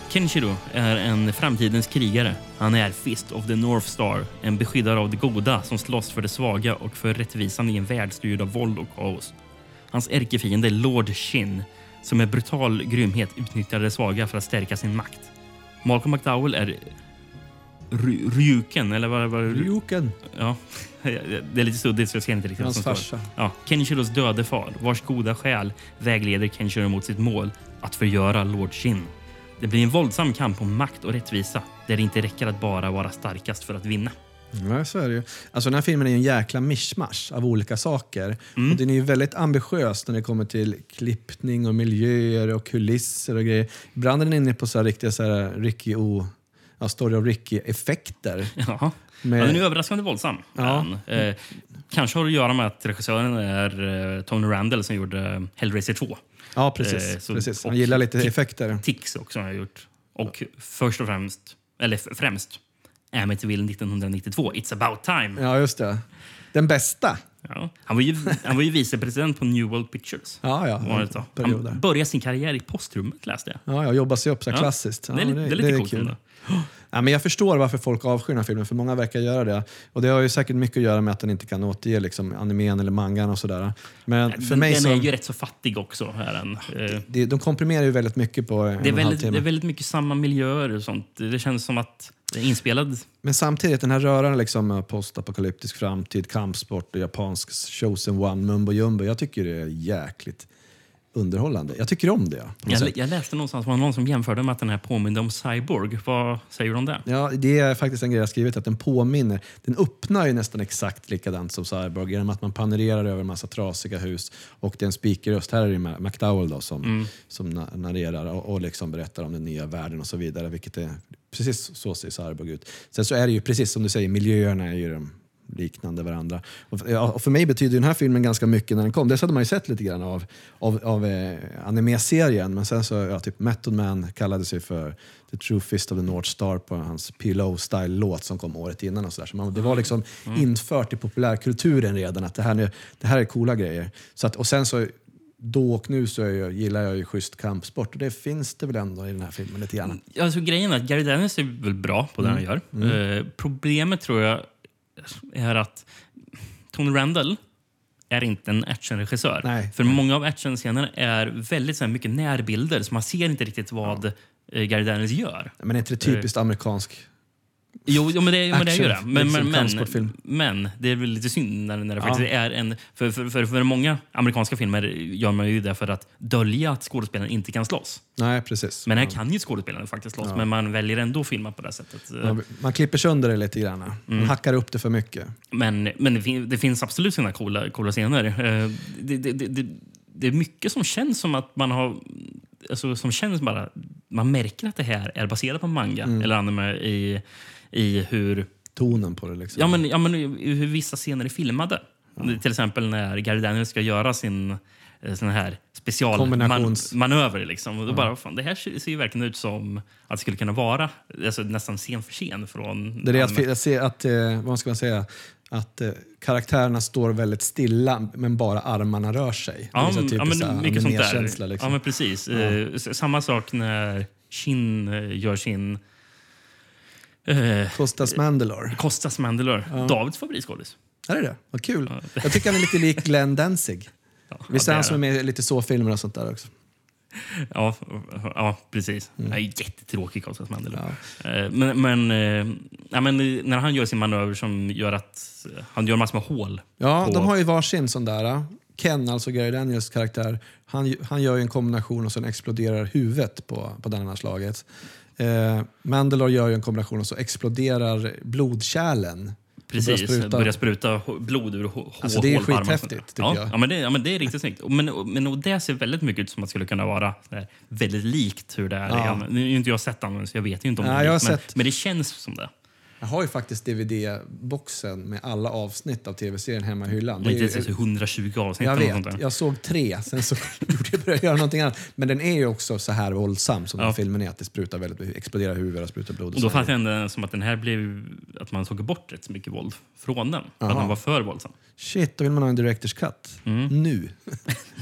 Kenshiro är en framtidens krigare. Han är Fist of the North Star, en beskyddare av det goda som slåss för det svaga och för rättvisan i en värld styrd av våld och kaos. Hans ärkefiende är Lord Shin, som med brutal grymhet utnyttjar det svaga för att stärka sin makt. Malcolm McDowell är Ry- Ryuken, eller vad var det? Ryuken. Ja, (laughs) det är lite suddigt så jag ser inte riktigt Hans farsa. Ja, Kenshiros döde far, vars goda själ vägleder Kenshiro mot sitt mål att förgöra Lord Shin. Det blir en våldsam kamp om makt och rättvisa där det inte räcker att bara vara starkast för att vinna. Ja, så är det ju. Alltså, den här filmen är ju en jäkla mischmasch av olika saker. Och den är ju väldigt ambitiös när det kommer till klippning och miljöer och kulisser och grejer. Ibland är den inne på så här riktiga så här Ricky O, ja, Story of Ricky-effekter. (laughs) Ja. Med- Ja, den är överraskande våldsam. Ja. Eh, kanske har att göra med att regissören är eh, Tony Randall som gjorde Hellraiser 2. Ja, precis. Eh, så- precis. Han gillar lite effekter. Tix också har jag gjort. Och först och främst, eller främst, Amityville 1992, It's about time. Ja, just det. Den bästa. Ja. Han, var ju, han var ju vicepresident på New World Pictures. Ja, ja. Det. Han började sin karriär i postrummet läste jag. Ja, ja, jobba sig upp så Ja. klassiskt. Ja, Det är det är lite coolt ändå. (gasps) Ja, men jag förstår varför folk avskyr den här filmen, för många verkar göra det. Och Det har ju säkert mycket att göra med att den inte kan återge liksom, animen eller mangan och sådär. Men för den mig den så, är ju rätt så fattig också. Är den. Eh, det, de komprimerar ju väldigt mycket på en det, är väldigt, timme. det är väldigt mycket samma miljöer och sånt. Det känns som att det är inspelad... Men samtidigt, den här röran liksom, postapokalyptisk framtid, kampsport och japansk chosen one, mumbo jumbo. Jag tycker det är jäkligt underhållande. Jag tycker om det. Jag, jag läste någonstans var någon som jämförde med att den här påminde om Cyborg. Vad säger du om det? Ja, det är faktiskt en grej jag skrivit, att den påminner. Den öppnar ju nästan exakt likadant som Cyborg genom att man panorerar över en massa trasiga hus och det är en speakerröst. Här är det McDowell då, som, Mm. som na- narrerar och, och liksom berättar om den nya världen och så vidare. Vilket är precis så ser Cyborg ut. Sen så är det ju precis som du säger, miljöerna är ju de liknande varandra. Och, för mig betyder den här filmen ganska mycket när den kom. Dels hade man ju sett lite grann av, av, av eh, anime-serien men sen så, ja, typ Method Man kallade sig för The True Fist of the North Star på hans PLO-style-låt som kom året innan. Och så där. Så man, det var liksom infört i populärkulturen redan att det här, nu, det här är coola grejer. Så att, och sen så då och nu så jag, gillar jag ju schysst kampsport och det finns det väl ändå i den här filmen lite grann. Alltså, grejen är att Gary Daniels är väl bra på det han Mm. gör. Eh, problemet tror jag är att Tony Randall är inte en actionregissör. Nej. För många av actionscenerna är väldigt så här, mycket närbilder så man ser inte riktigt vad eh, Gary Daniels gör. Men är inte det typiskt amerikansk? Jo, jo men, det, men det är ju det. Action, Men, liksom men, men, det är väl lite synd när, när det Ja. faktiskt är en... För, för, för, för många amerikanska filmer gör man ju det för att dölja att skådespelaren inte kan slåss. Nej, precis. Men här Ja. kan ju skådespelaren faktiskt slåss, Ja. men man väljer ändå att filma på det sättet. Man, man klipper sönder det lite grann. Man Mm. hackar upp det för mycket. Men, men det, fin det finns absolut sina coola, coola scener. Eh, Det, det, det, det, det är mycket som känns som att man har... Alltså, som känns bara... Man märker att det här är baserat på manga Mm. eller anime i, i hur... Tonen på det liksom. Ja, men, ja, men hur vissa scener är filmade. Till exempel när Gary Daniels ska göra sin eh, sån här specialmanöver. Liksom. Och då bara, fan, det här ser ju verkligen ut som att det skulle kunna vara alltså, nästan scen för scen från... Det är det att, att se att, eh, vad ska man säga, att eh, karaktärerna står väldigt stilla men bara armarna rör sig. Ja, det är men- ja, här men mycket sånt där. Liksom. Ja, men precis. Eh, s- samma sak när Shin eh, gör sin... Eh, Costas Mandalore. Costas Mandalore. Davids favoritskådis. Är det det? Vad kul. Jag tycker han är lite lik Glenn Danzig. (laughs) Visst det är han som är med i lite så-filmer och sånt där också? Ja, ja precis. Mm. Är jättetråkig, Costas Mandalore. Eh, Men, men, eh, ja, men eh, när han gör sin manöver som gör att eh, han gör massor med hål. Ja, på, de har ju varsin sån där. Ken, alltså Gary Daniels karaktär, han, han gör ju en kombination och sen exploderar huvudet på, på det slaget. Eh, Mandalore gör ju en kombination och så exploderar blodkärlen. Och börjar Precis, spruta. börjar spruta blod ur hå- Alltså, det är hål skithäftigt, ja, jag. Ja, men det, ja, men det är riktigt snyggt. Men, men och det ser väldigt mycket ut som att det skulle kunna vara där, väldigt likt hur det är. Ja. Ja. Nu har inte jag sett den, så jag vet inte om Nej, det är likt, men, sett- men det känns som det. Jag har ju faktiskt DVD-boxen med alla avsnitt av tv-serien hemma i hyllan. Det är ju- inte så 120 avsnitt jag vet, jag såg tre, sen så (laughs) gjorde jag började göra någonting annat. Men den är ju också så här våldsam som den Ja. filmen är. Att det sprutar väldigt exploderar huvud och sprutar blod. Och då så. fanns det ändå som att den här blev att man tog bort rätt så mycket våld från den. För att den var för våldsam. Shit, då vill man ha en director's cut. Mm. Nu.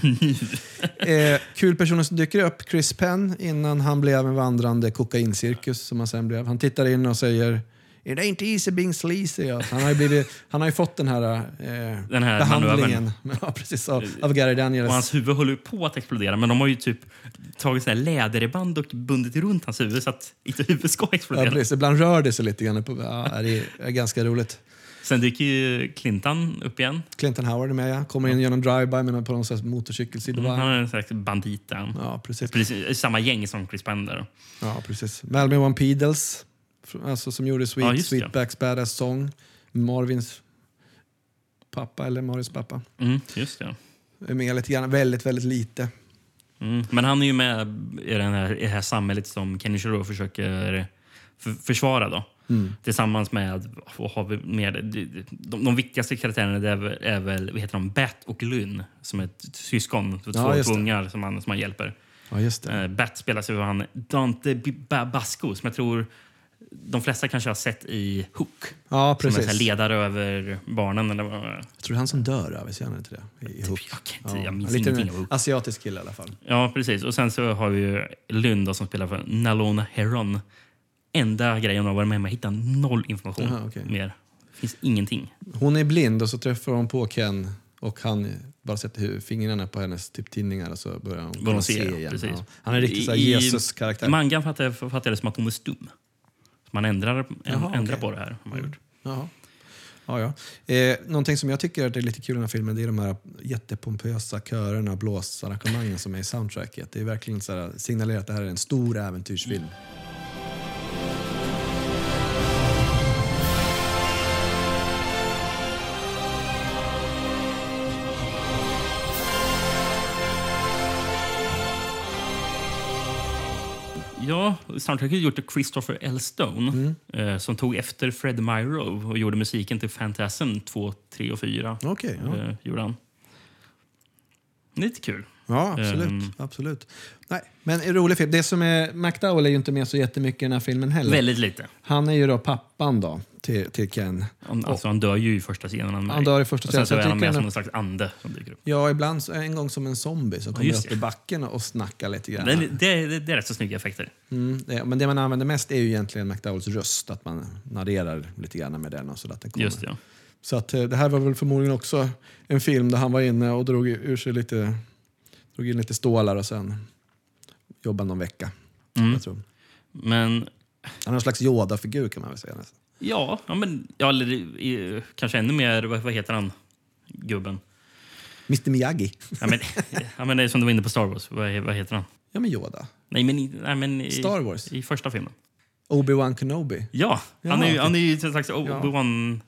(laughs) eh, kul personer som dyker upp. Chris Penn innan han blev en vandrande kokaincirkus som han sen blev. Han tittar in och säger It ain't easy being sleazy. Ja, Han har ju, blivit, han har ju fått den här, eh, Den här behandlingen (laughs) ja, precis, av, av Gary Daniels. Och hans huvud håller ju på att explodera men de har ju typ tagit sån här läderband och bundit runt hans huvud så att inte huvudet ska Ja, explodera. precis. Ibland rör det sig lite grann. På, ja, det är ganska roligt. Sen dyker ju Clinton upp igen. Clinton Howard är med, ja. Kommer in genom drive-by med på någon slags motorcykelsidoväg. Han är en slags bandit. Ja, precis. Precis, samma gäng som Chris Penn där. Ja, precis. Van Peebles, fr- alltså, som gjorde Sweet, Ja. Sweetbacks Badass Song. Marvins pappa, eller Marvins pappa. Mm, just det. Är med lite grann, väldigt, väldigt lite. Mm. Men han är ju med i, den här, i det här samhället som Kenny Chirot försöker för, försvara. Då. Mm. Tillsammans med, vad har vi mer? De, de, de viktigaste karaktärerna är, väl- är väl vad heter de? Bat och Lynn som är ett syskon. Två, Ja, ungar som han, som han hjälper. Ja, just det. Eh, Bat spelas av han Dante Basco som jag tror de flesta kanske har sett i Hook. Ja, Som är precis. ledare över barnen. Eller vad. Jag tror det är han som dör, ja, visst gör han inte det? I, ihop. Jag, kan inte, jag minns lite ingenting av Hook. asiatisk kille i alla fall. Ja, precis. Och sen så har vi då, som spelar för Nalona Heron. Enda grejen hon har varit med om att hitta noll information Aha, okej. mer. Finns ingenting. Hon är blind och så träffar hon på Ken och han bara sätter fingrarna på hennes typ, tidningar och så börjar hon de se igen. Precis. Ja. Han är riktigt Jesus-karaktär. I mangan fattar jag, fattar jag det som att hon är stum. Man ändrar, Jaha, ändrar. Mm. på det här. Har man gjort. Jaha. Ja, ja. Eh, någonting som jag tycker är lite kul i den här filmen det är de här jättepompösa körerna och blåsarrangemangen som är i soundtracket. Det är verkligen så här, signalerar att det här är en stor äventyrsfilm. Ja, soundtracket är gjort av Christopher L. Stone Mm. eh, som tog efter Fred Myrow och gjorde musiken till Phantasm 2, 3 och 4. Okej, ja. eh, gjorde han. Lite kul. Ja, absolut. Ehm. absolut. Nej, men en rolig film. Det som är, McDowell är ju inte med så jättemycket i den här filmen heller. Väldigt lite. Han är ju då pappan då till, till Ken. Han, alltså, han dör ju i första scenen. Han, Han dör i första och sen scenen, så är han med som en slags ande som dyker upp. Ja, ibland en gång som en zombie som kommer just upp det. i backen och snackar lite grann. Det, är- det, är- det är rätt så snygga effekter. Mm, det, men det man använder mest är ju egentligen McDowells röst, att man narrerar lite grann med den och så att den kommer. Just det, ja. Så att, eh, det här var väl förmodligen också en film där han var inne och drog ur sig lite, drog in lite stålar och sen jobbade någon vecka. Mm. Men Han är någon slags Yoda-figur kan man väl säga. nästan. ja, ja, men, ja eller, i- kanske ännu mer, vad, vad heter han, gubben? Mr Miyagi. Ja, men, ja, men det är som du var inne på Star Wars. Vad, vad heter han? Ja men Yoda. Nej, men, i- nej, men i, Star Wars. I första filmen. Obi-Wan Kenobi. Ja, han är, han är ju en slags Obi-Wan...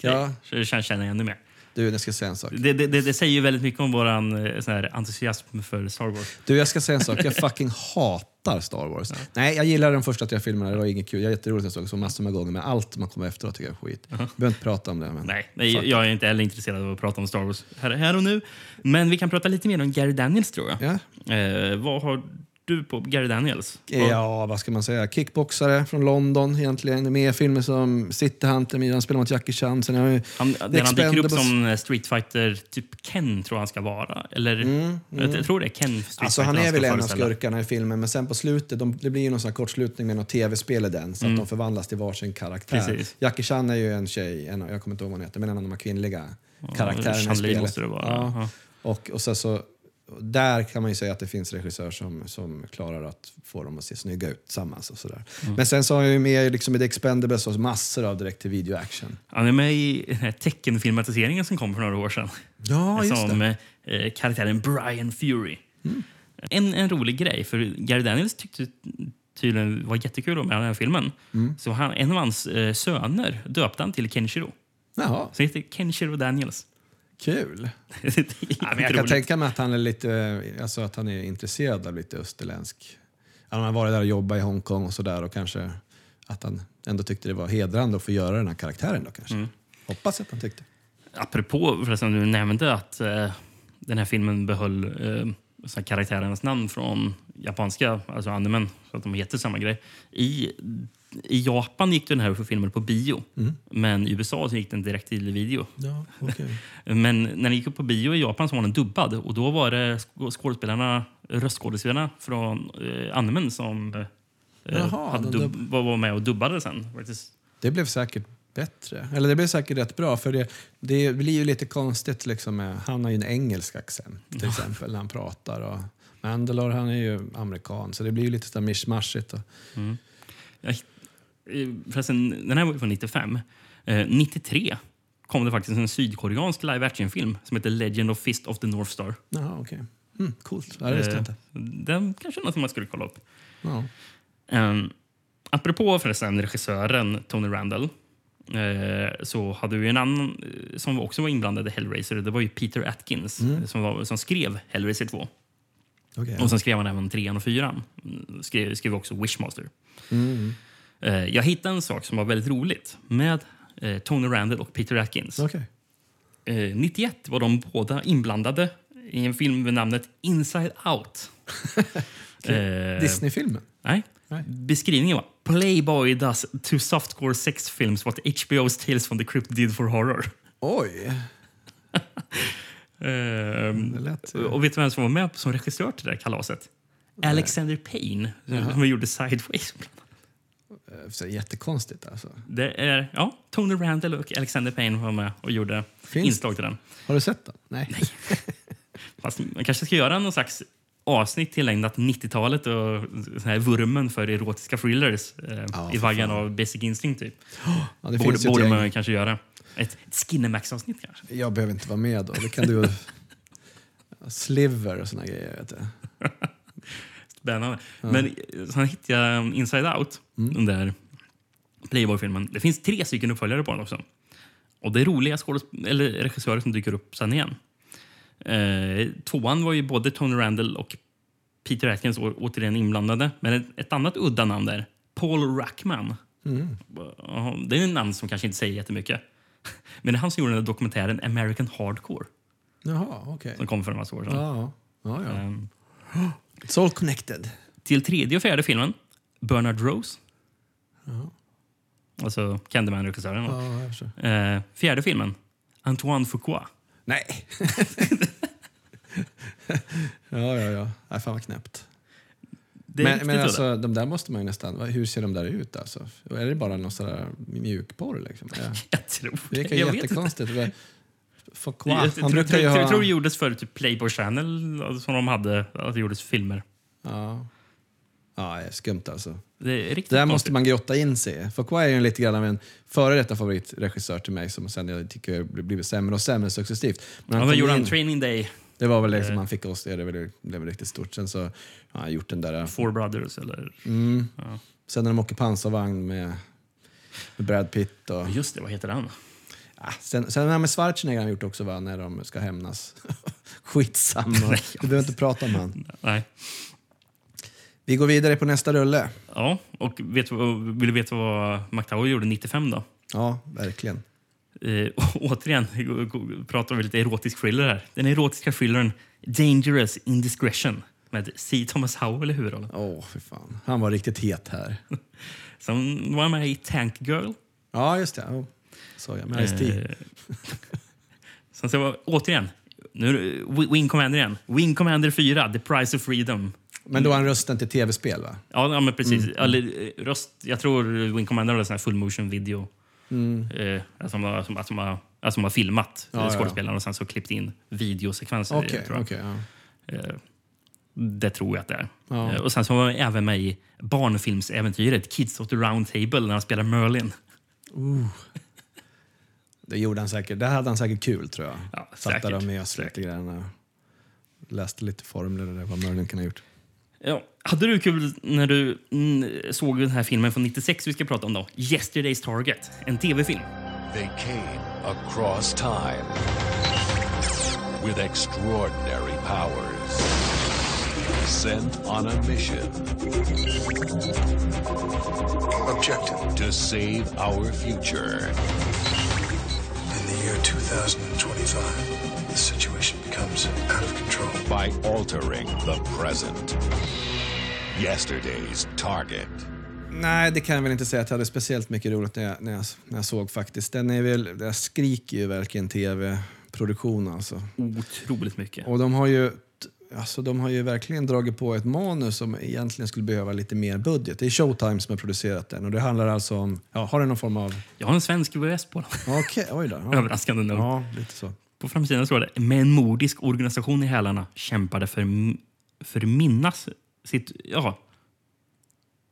Ja. Ja. Känner jag ännu mer. Du, jag ska säga en sak. Det, det, det, säger ju väldigt mycket om vår entusiasm för Star Wars. Du, jag ska säga en sak. Jag fucking hatar Star Wars. Nej, jag gillar de första tre filmerna. Det var inget kul. Jag är jätteroligt jag såg så massor med gånger. Men allt man kommer efteråt tycker jag är skit. Vi behöver inte prata om det. Men Nej, nej jag är inte heller intresserad av att prata om Star Wars här, här och nu. Men vi kan prata lite mer om Gary Daniels, tror jag. Ja. Eh, vad har du på Gary Daniels? Ja, vad ska man säga? Kickboxare från London egentligen. Med i filmer som City Hunter, han spelar mot Jackie Chan. Sen har Han, han dyker upp som eh, Street Fighter, typ Ken tror han ska vara. Eller, Jag, jag tror det är Ken Street Alltså Fighter han är väl en av skurkarna i filmen, men sen på slutet, de, det blir ju någon sån kortslutning med något tv-spel i den, så att de förvandlas till varsin karaktär. Mm. Precis. Jackie Chan är ju en tjej, en, jag kommer inte ihåg vad hon heter, men en av de här kvinnliga karaktärerna i spelet. Ja. ja. Och, och sen så, där kan man ju säga att det finns regissörer som, som klarar att få dem att se snygga ut tillsammans. Och sådär. Mm. Men sen så har jag ju med liksom i The Expendables och massor av direkt till video action. Han är med i den här teckenfilmatiseringen som kom för några år sedan. Ja, just som det. eh, karaktären Brian Fury. Mm. En, en rolig grej, för Gary Daniels tyckte tydligen var jättekul med den här filmen. Mm. Så han, en av hans eh, söner döpte han till Kenshiro. Jaha, Så han heter Kenshiro Daniels. Kul. (laughs) Ja, men jag kan tänka mig att han är lite, alltså att han är intresserad av lite österländsk. Han har varit där och jobbat i Hongkong och sådär och kanske att han ändå tyckte det var hedrande att få göra den här karaktären då kanske. Mm. Hoppas att han tyckte. Apropå förresten, du nämnde att eh, den här filmen behöll eh, så här karaktärernas namn från japanska, alltså animen, så att de heter samma grej. I, I Japan gick den här filmen på bio, men i USA så gick den direkt till video. Ja, okej. (laughs) Men när den gick upp på bio i Japan så var den dubbad och då var det sk- skådespelarna, röstskådespelarna från eh, animen som eh, Jaha, hade de dubb, var med och dubbade sen. faktiskt. Det blev säkert bättre. Eller det blev säkert rätt bra för det, det blir ju lite konstigt liksom med, han har ju en engelsk accent till exempel när han pratar. Och Mandalore han är ju amerikan så det blir ju lite mischmaschigt. Och, Jag, eh, förresten, den här var från 95. Eh, 93 kom det faktiskt en sydkoreansk live action-film som heter Legend of Fist of the North Star. Jaha, okej. Mm, coolt. Ja, det visste jag inte. Eh, Den kanske är något man skulle kolla upp. Ja. Um, apropå förresten regissören Tony Randall eh, så hade vi en annan eh, som också var inblandad i Hellraiser. Det var ju Peter Atkins eh, som, var, som skrev Hellraiser 2. Okej. Och sen skrev han även trean och fyran. Mm, Skrev, skrev också Wishmaster. Eh, jag hittade en sak som var väldigt roligt med eh, Tony Randall och Peter Atkins. Eh, 91 var de båda inblandade i en film med namnet Inside Out. (laughs) Eh, Disney-filmen? Nej. Nej. Beskrivningen var Playboy does to softcore sex films what HBO's Tales from the Crypt did for horror. Oj! (laughs) Ehm, lät och vet du vem som var med som regissör till det här kalaset? Alexander Payne, som gjorde Sideways. Eh, Så jättekonstigt alltså. Det är, ja, Tony Randall och Alexander Payne var med och gjorde Finns- inslag till den. Har du sett den? Nej. (laughs) Fast man kanske ska göra någon slags avsnitt tillägnat 90-talet och sån här vurmen för erotiska thrillers eh, Ja, i vaggan av Basic Instinct. Typ. (gasps) Ja, det borde borde man kanske göra. Ett, ett Skinemax-avsnitt kanske. Jag behöver inte vara med då. Det kan du... (laughs) Sliver och såna grejer. Vet du. Spännande. Men eh, sen hittade jag Inside Out, den där Playboy-filmen. Det finns tre stycken uppföljare på den också. Och det är roliga eller regissörer som dyker upp sen igen. Eh, tvåan var ju både Tony Randall och Peter Atkins återigen inblandade. Men ett, ett annat udda namn där, Paul Ruckman. Ja, Det är en namn som kanske inte säger jättemycket. (laughs) Men det är han som gjorde den dokumentären American Hardcore Jaha, okej. som kom för en massa år sedan. Ja, ja, ja. Ehm, (gasps) (gasps) It's all connected. Till tredje och fjärde filmen, Bernard Rose. Alltså Candyman-regissören. Ja. Eh, fjärde filmen, Antoine Fuqua. Nej. (laughs) ja, ja, ja. Nej, fan vad knäppt. Men, men alltså, de där måste man ju nästan... Hur ser de där ut alltså? Är det bara någon sån där mjukporr liksom? Ja. (laughs) Jag tror Det det. vet inte. Fuck, Jag, jag, Han tror- brukar ju jag tror det ha... gjordes för typ Playboy Channel som de hade, att det gjordes filmer. Ja. Ja, det är skumt alltså. Det är riktigt Det där måste man grotta in sig. Fuqua är ju lite grann av en före detta favoritregissör till mig som sen jag tycker har blivit sämre och sämre successivt. Men Ja, han kom gjorde in- Training Day, Det var väl liksom Eh. han fick oss det, det blev, blev riktigt stort. Sen så har han gjort den där... Four Brothers eller... Mm. Ja. Sen när de åker pansarvagn med, med Brad Pitt och... Just det, vad heter han? Ah, sen, sen har med Schwarzenegger har han gjort också, va? när de ska hämnas. (laughs) Skitsamma, vi behöver inte prata om han. Nej. Vi går vidare på nästa rulle. Ja, och vet, du vill du veta vad McTower gjorde 95 då? Ja, verkligen. Eh, (laughs) återigen pratar vi lite erotisk thriller här. Den erotiska thrillern Dangerous Indiscretion med C. Thomas Howell i huvudrollen. Åh, för fan. Han var riktigt het här. (laughs) Sen var han med i Tank Girl. Ja, just det. Oh. Så jag med Ice-T. Eh, (laughs) Sen så var, återigen, nu Wing Commander igen. Wing Commander 4, The Price of Freedom. Men då är han rösten till tv-spel, va? Ja, ja men precis. Mm. Eller, eh, röst, jag tror Wing Commander har här full motion video. Mm. Eh, som, har, som, har, alltså, som har filmat Ja, ja, ja, ja. skådespelarna och sen så klippt in videosekvenser. Okej, tror jag. okej. ja. Eh, det tror jag att det är. Ja. Eh, och sen så var han även med i barnfilmsäventyret Kids of the Round Table när han spelar Merlin. Det gjorde han säkert. Det hade han säkert kul, tror jag. Ja, Satt där och mös lite grann. och Läste lite formler och det, vad Merlin kan ha gjort. Ja, hade du kul när du såg den här filmen från 96 vi ska prata om då? Yesterday's Target, en tv-film. They came across time with extraordinary powers. Sent on a mission Objective. to save our future. Year 2025, the situation becomes out of control. by altering the present. Yesterday's target. Nej, det kan jag väl inte säga att jag hade speciellt mycket roligt när jag, när jag, när jag såg faktiskt. Den är väl, det skriker ju verkligen tv-produktion alltså. Otroligt mycket. Och de har ju Alltså, de har ju verkligen dragit på ett manus som egentligen skulle behöva lite mer budget. Det är Showtime som har producerat den och det handlar alltså om... Ja, har den någon form av... Jag har en svensk VHS på den. Okej, oj då. Ja. (laughs) Överraskande nog. Ja, lite så. På framsidan står det med en mordisk organisation i hälarna kämpade för, för minnas sitt... Ja,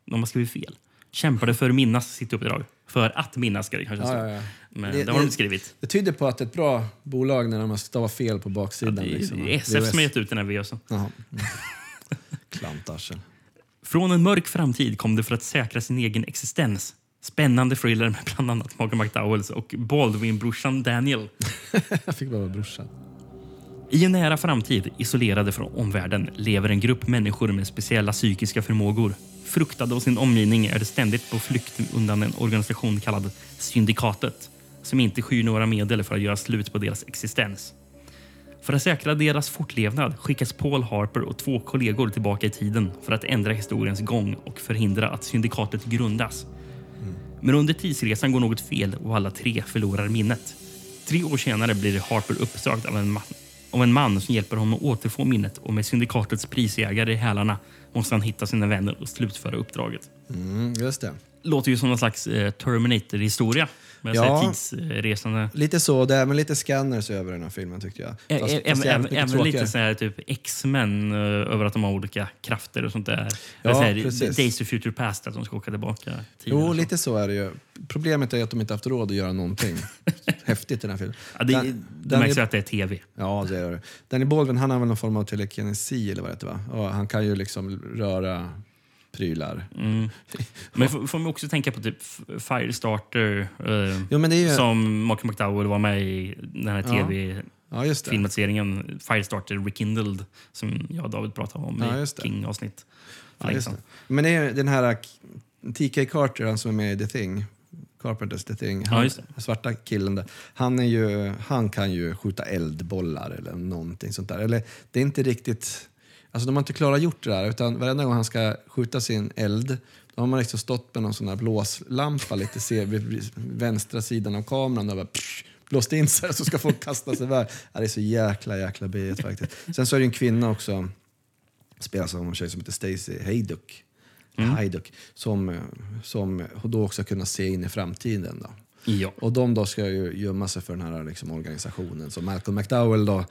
de har skrivit fel. Kämpade för minnas sitt uppdrag. För att minnas ska det kanske Ja, ja, ja. Men Det- det, har de inte skrivit. Det tyder på att ett bra bolag när de har stavat fel på baksidan. Det är liksom. SF som har gett ut den här VHSen. Mm. Klantarsel. Från en mörk framtid kom det för att säkra sin egen existens. Spännande thriller med bland annat Morgan McDowells och Baldwin-brorsan Daniel. (laughs) Jag fick bara vara brorsan. I en nära framtid, isolerade från omvärlden, lever en grupp människor med speciella psykiska förmågor. Fruktade av sin omgivning är de ständigt på flykt undan en organisation kallad Syndikatet som inte skyr några medel för att göra slut på deras existens. För att säkra deras fortlevnad skickas Paul Harper och två kollegor tillbaka i tiden för att ändra historiens gång och förhindra att syndikatet grundas. Men under tidsresan går något fel och alla tre förlorar minnet. Tre år senare blir Harper uppsökt av en, av en man som hjälper honom att återfå minnet och med syndikatets prisjägare i hälarna måste han hitta sina vänner och slutföra uppdraget. Mm, just det. Låter ju som någon slags eh, Terminator-historia med Ja. ja. tidsresande... Lite så, det är även lite scanners över den här filmen tyckte jag. Ä- Fast- ä- fast Även, lite så här, typ X-Men eh, över att de har olika krafter och sånt där. Ja, så här, precis. Days of Future Past, att de ska åka tillbaka Jo, så. lite så är det ju. Problemet är att de inte haft råd att göra någonting. (laughs) Häftigt i den här filmen. Ja, det, Den- det märks är- ju att det är tv. Ja, det gör det. Danny Baldwin han har väl någon form av telekinesi eller vad det heter va? Och han kan ju liksom röra prylar. Mm. Men får, får man också tänka på typ Firestarter eh, Jo, ju... som Mark McDowell var med i den här Ja. Ja, tv-filmatiseringen Firestarter Rekindled som jag och David pratade om Ja, i. King-avsnitt. Ja. Men det är den här TK Carter, han som är med i The Thing. Carpenters The Thing. Han, Ja. Svarta killen där. Han, är ju, han kan ju skjuta eldbollar eller någonting sånt där. Eller det är inte riktigt... Alltså de har inte klarat gjort det där. Utan varenda gång han ska skjuta sin eld då har man liksom stått med någon sån här blåslampa lite se, vid vänstra sidan av kameran och bara psh, blåst in sig så ska folk kasta sig iväg. Ja, det är så jäkla, jäkla B faktiskt. Sen så är det en kvinna också, spelas av en tjej som heter Stacey Hayduk. Hayduk som, eh, som då också kunnat se in i framtiden. Då. Ja. Och de då ska ju gömma sig för den här liksom, organisationen som Malcolm McDowell då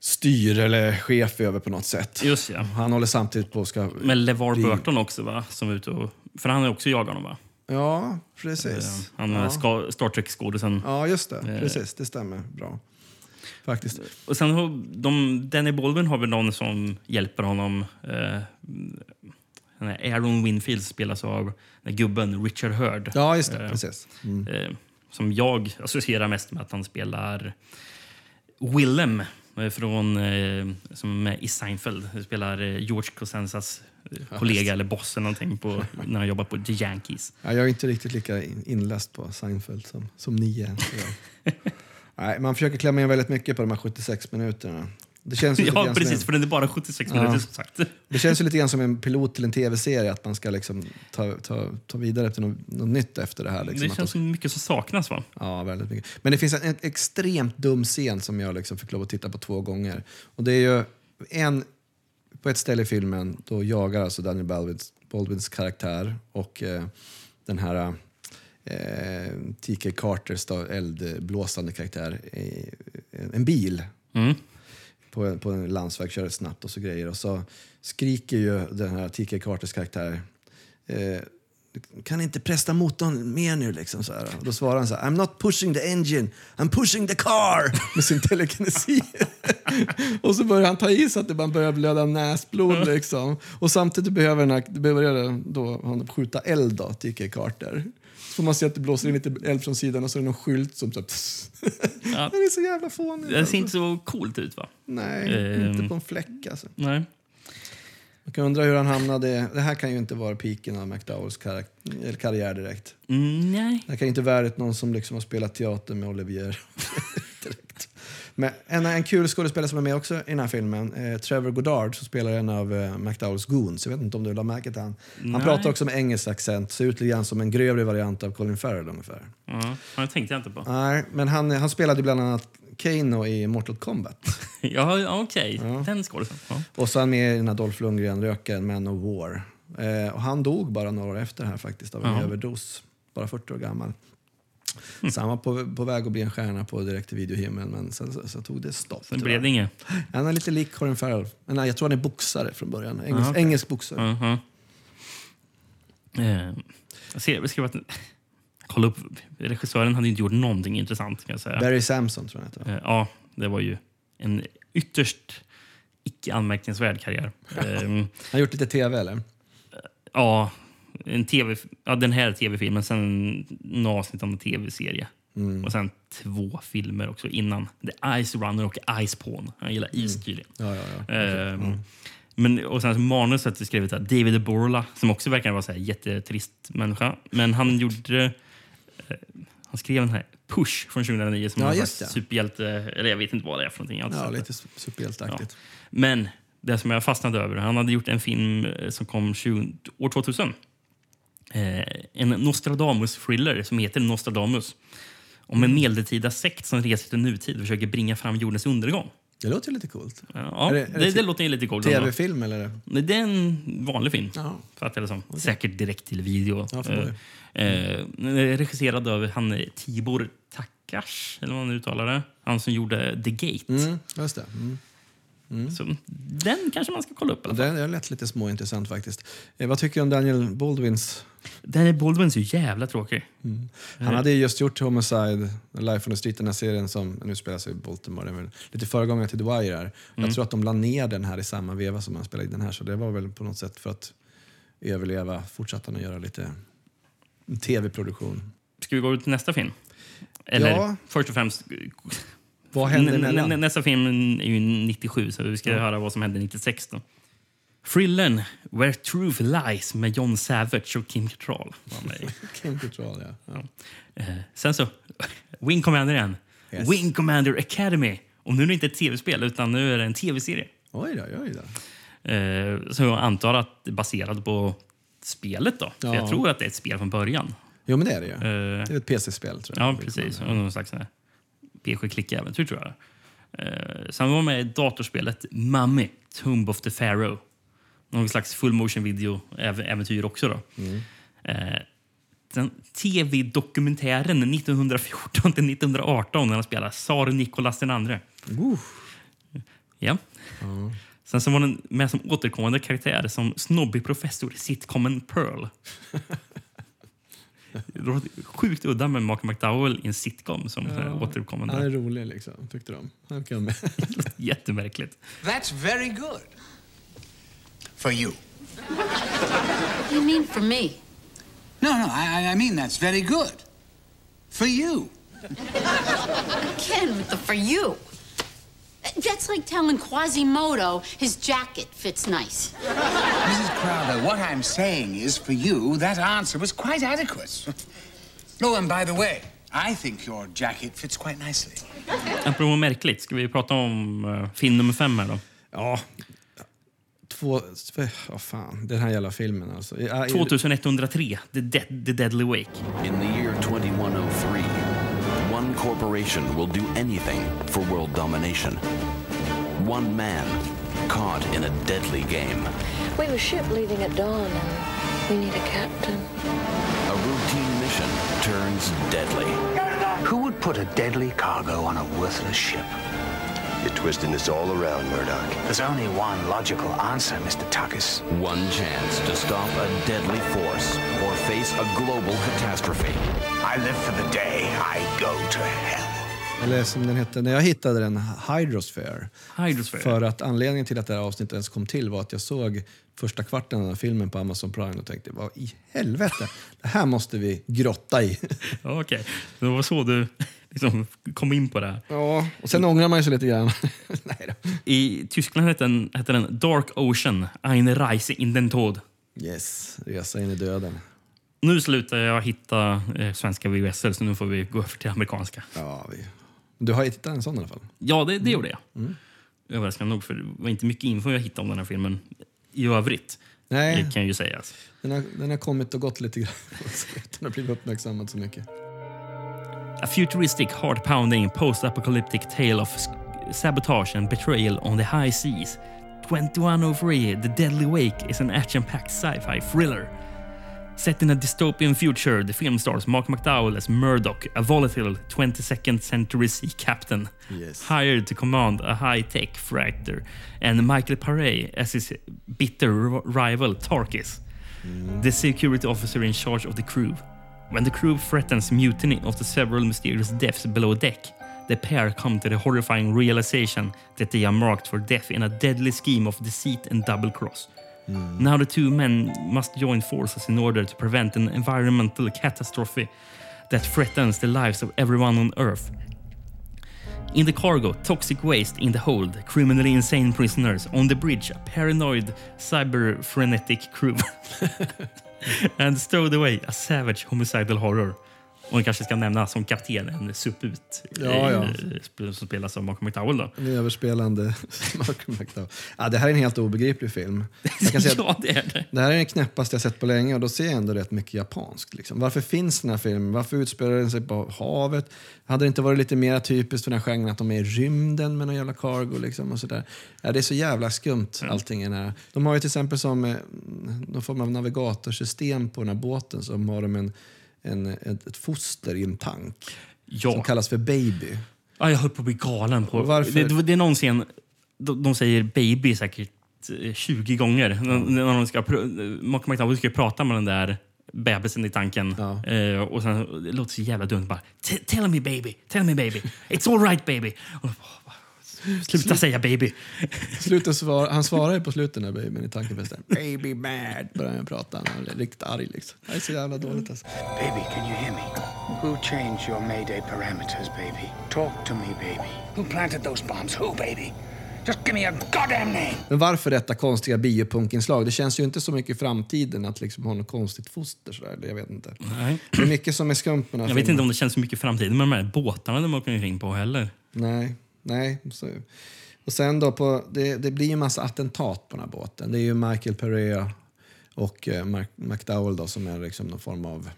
styr eller chef över på något sätt. Just ja. Han håller samtidigt på att ska... Med LeVar bli- Burton också va? Som är ute och, för han är också jagad honom va? Ja, Eh, precis. Han är ja. ska, Star Trek-skådisen. ja, just det. Eh. Precis, det stämmer bra. Faktiskt. Och sen har de, Danny Baldwin har väl någon som hjälper honom. Eh, Aaron Winfield spelas av gubben Richard Hurd. Ja, just det. Eh, Precis. Mm. Eh, som jag associerar mest med att han spelar Willem eh, från, eh, som är i Seinfeld. Han spelar eh, George Costanzas eh, kollega eller boss eller någonting på, när han jobbar på The Yankees. Ja, jag är inte riktigt lika in- inläst på Seinfeld som, som ni är. (laughs) Nej, man försöker klämma in väldigt mycket på de här 76 minuterna. Det känns ju (laughs) Ja, precis, en- för den är bara 76 Ja. minuter som sagt. Det känns ju lite grann som en pilot till en tv-serie, att man ska liksom ta, ta, ta vidare till något, något nytt efter det här. Liksom, Det känns som mycket som saknas va? Ja, väldigt mycket. Men det finns en, en extremt dum scen som jag liksom fick lov att titta på två gånger. Och det är ju en, på ett ställe i filmen, då jagar alltså Daniel Baldwins, Baldwins karaktär och eh, den här eh, T.K. Carters eldblåsande karaktär i en bil Mm. På, på en landsväg, kör snabbt och så grejer. Och så skriker ju den här T.K. Carters karaktär eh, kan inte pressa motorn mer nu. Liksom, så här. Och då svarar han så här, I'm not pushing the engine, I'm pushing the car (laughs) med sin telekinesi. (laughs) och så börjar han ta i så att det bara börjar blöda näsblod. Liksom. Och samtidigt behöver den här, börjar då, han skjuta eld, då, T.K. Carter. Så får man se att det blåser in lite eld från sidan och så är det någon skylt som så Ja. (laughs) Den är så jävla fånig. Det ser inte så coolt ut va? Nej, Ehm. inte på en fläck alltså. Nej. Man kan undra hur han hamnade... Det här kan ju inte vara piken av McDowells eller karriär direkt. Mm, nej. Det här kan ju inte värdigt någon som liksom har spelat teater med Olivier. (laughs) direkt. Men en, en kul skådespelare som är med också i den här filmen, eh, Trevor Goddard, som spelar en av eh, McDowells goons. Jag vet inte om du la märke till han. Han Nej. pratar också med engelsk accent, ser ut lite grann som en grövre variant av Colin Farrell ungefär. Ja, det tänkte jag inte på. Nej, men han, han spelade bland annat Kano i Mortal Kombat. (laughs) Ja, ja, okej. Den skådisen. Ja. Och så är han med i den här Dolph Lundgren-rökaren Man of War. Eh, och han dog bara några år efter här faktiskt av en Ja. överdos. Bara 40 år gammal. Så han var på, på väg att bli en stjärna på direkt videohimlen men sen så, så tog det stopp. Sen blev det inget. Han är lite lik Colin Farrell. Nej, jag tror han är boxare från början. Engelsk, Ja, okej. engelsk boxare. Mhm. Eh, jag ser, jag att, kolla upp, regissören hade inte gjort någonting intressant. Kan jag säga. Barry Samson tror jag heter. Eh, ja, det var ju en ytterst icke anmärkningsvärd karriär. (laughs) Eh, Han har gjort lite tv eller? ja, en TV, ja, den här tv-filmen, sen några avsnitt av en tv-serie. Mm. Och sen två filmer också innan. The Ice Runner och Ice Pawn. Han gillar is tydligen. Ja, ja, ja. Ehm, Men, och sen så manuset är skrivet av David Borla som också verkar vara så här jättetrist människa. Men han gjorde... eh, han skrev den här Push från 2009 som Ja, en superhjälte. Eller jag vet inte vad det är för någonting. Ja, lite superhjälteaktigt. Men det som jag fastnade över, han hade gjort en film eh, som kom 20, år 2000. Eh, en Nostradamus-thriller som heter Nostradamus. Om Mm. en medeltida sekt som reser till nutid och försöker bringa fram jordens undergång. Det låter lite coolt. Ja, Är det, det- är det det, ti- låter lite coolt. Tv-film eller? Nej, det är en vanlig film. Ja. Fattar det som. Säkert direkt till video. Ja, eh, eh, regisserad av han eh, Tibor Takash, eller vad man uttalar det. Han som gjorde The Gate. Mm, just det. Mm. Så, den kanske man ska kolla upp i alla fall. Det, det lät lite småintressant faktiskt. Eh, vad tycker du om Daniel Baldwins Den är Baldwin är så jävla tråkig. Han hade ju just gjort Homicide, Life on the Street, den här serien som nu spelas i Baltimore. Är väl lite föregångare till The Wire. Här. Jag tror att de la ner den här i samma veva som han spelade in den här. Så det var väl på något sätt för att överleva fortsatte han att göra lite tv-produktion. Ska vi gå till nästa film? Eller Ja. först och främst... Vad hände emellan? nä- Nästa film är ju 97, så vi ska höra vad som hände 96. Då. Thrillen Where Truth Lies med John Savage och Kim Cattrall. (laughs) Kim Cattrall, ja. ja. Eh, sen så, Wing Commander igen. Yes. Wing Commander Academy. Och nu är det inte ett tv-spel, utan nu är det en tv-serie. Oj då, oj då. Eh, så jag antar att det är baserat på spelet. då. För Ja. jag tror att det är ett spel från början. Jo, men det är det ju. Eh, Det är ett PC-spel tror jag. Ja, precis. Och någon slags PSJ-klickäventyr, tror jag. Eh, sen var med i datorspelet Mummy, Tomb of the Pharaoh. Någon slags full motion video-äventyr också. Då. Eh, sen tv-dokumentären 1914 till 1918 när han spelar Tsar Nikolas den andre. Ja. Sen så var den med som återkommande karaktär som snobbig professor i sitcomen Pearl. (laughs) Det sjukt udda med Mark McDowell i en sitcom som ja. återkommande. Han är rolig liksom, tyckte de. Han kan med. (laughs) Jättemärkligt. That's very good. For you. You mean for me? No, no, I, I- I mean that's very good. For you. Again with the for you. That's like telling Quasimodo his jacket fits nice. Mrs. Crowder, what I'm saying is, for you, that answer was quite adequate. (laughs) Oh, and by the way, I think your jacket fits quite nicely. Apropå märkligt, ska vi prata om uh, film nummer fem här då? Ja. Två... Vad fan, den här jävla filmen alltså. Ja, 2103, The, Dead, The Deadly Wake. In the year 2103, one corporation will do anything for world domination. One man caught in a deadly game. We have a ship leaving at dawn and we need a captain. A routine mission turns deadly. Who would put a deadly cargo on a worthless ship? You're twisting this all around, Murdoch. There's only one logical answer, Mr. Tuckus. One chance to stop a deadly force or face a global catastrophe. I live for the day I go to hell. Eller som den hette, när jag hittade den, Hydrosphere. Hydrosphere. För att anledningen till att det här avsnittet ens kom till var att jag såg första kvarten av den här filmen på Amazon Prime och tänkte, vad i helvete, det här måste vi grotta i. (laughs) Okej, det var så du liksom kom in på det här. Ja, och sen ångrar man sig lite grann. (laughs) Nej då. I Tyskland hette den, hette den Dark Ocean, Eine Reise in den Tod. Yes, resa in i döden. Nu slutar jag hitta eh, svenska VHS, så nu får vi gå över till amerikanska. Ja, vi... Du har hittat en sån i alla fall? Ja, det, det gjorde jag. Mm. Överraskande nog, för det var inte mycket info jag hittade om den här filmen i övrigt. Nej. Det kan ju säga. Den har, den har kommit och gått lite grann (laughs) utan att blivit uppmärksammad så mycket. A futuristic, heart-pounding, post-apocalyptic tale of sabotage and betrayal on the high seas. 2103, The Deadly Wake is an action-packed sci-fi thriller. Set in a dystopian future, the film stars Mark McDowell as Murdoch, a volatile 22nd century sea captain Yes. hired to command a high-tech freighter, and Michael Paré as his bitter rival Tarkis, mm. the security officer in charge of the crew. When the crew threatens mutiny after several mysterious deaths below deck, the pair come to the horrifying realization that they are marked for death in a deadly scheme of deceit and double cross. Now the two men must join forces in order to prevent an environmental catastrophe that threatens the lives of everyone on Earth. In the cargo, toxic waste in the hold, criminally insane prisoners. On the bridge, a paranoid, cyber frenetic crew. (laughs) (laughs) and stowed away, a savage homicidal horror. Och man kanske ska nämna som kapten en suput Ja, ja. eh, som spelas av Malcolm McDowell. Då. En överspelande (laughs) Malcolm McDowell. Ja, det här är en helt obegriplig film. Jag kan (laughs) säga ja, det är det. det här är den knäppaste jag sett på länge och då ser jag ändå rätt mycket japanskt. Liksom. Varför finns den här filmen? Varför utspelar den sig på havet? Hade det inte varit lite mer typiskt för den här genren att de är i rymden med någon jävla cargo? Liksom, och sådär? Ja, det är så jävla skumt allting i den här. De har ju till exempel som eh, någon form av navigatorsystem på den här båten så har de en, en, ett, ett foster i en tank Ja. som kallas för baby. Ja, jag höll på att bli galen. På. Varför? Det, det, är någon scen, de, de säger baby säkert eh, 20 gånger. När, när de ska, Mark McDowell ska prata med den där bebisen i tanken. Eh, och sen, det låter så jävla dumt. Bara, "T- tell me baby, tell me baby. It's all right baby. Och, Sluta säga baby. Slutet svar, han svarar ju på slutet när babyn i tankefesten. Baby mad. Börjar han prata. Han är riktigt arg liksom. Det är så jävla dåligt alltså. Baby, can you hear me? Who changed your Mayday parameters, baby? Talk to me, baby. Who planted those bombs? Who, baby? Just give me a goddamn name! Men varför detta konstiga biopunkinslag? Det känns ju inte så mycket i framtiden att liksom ha något konstigt foster sådär. Jag vet inte. Nej. Det är mycket som är skumt med här Jag vet filmen. inte om det känns så mycket i framtiden med de här båtarna de åker omkring på heller. Nej, nej. Så. Och sen då på, det, det blir ju en massa attentat på den här båten. Det är ju Michael Perea och eh, Mark, McDowell då, som är liksom någon form av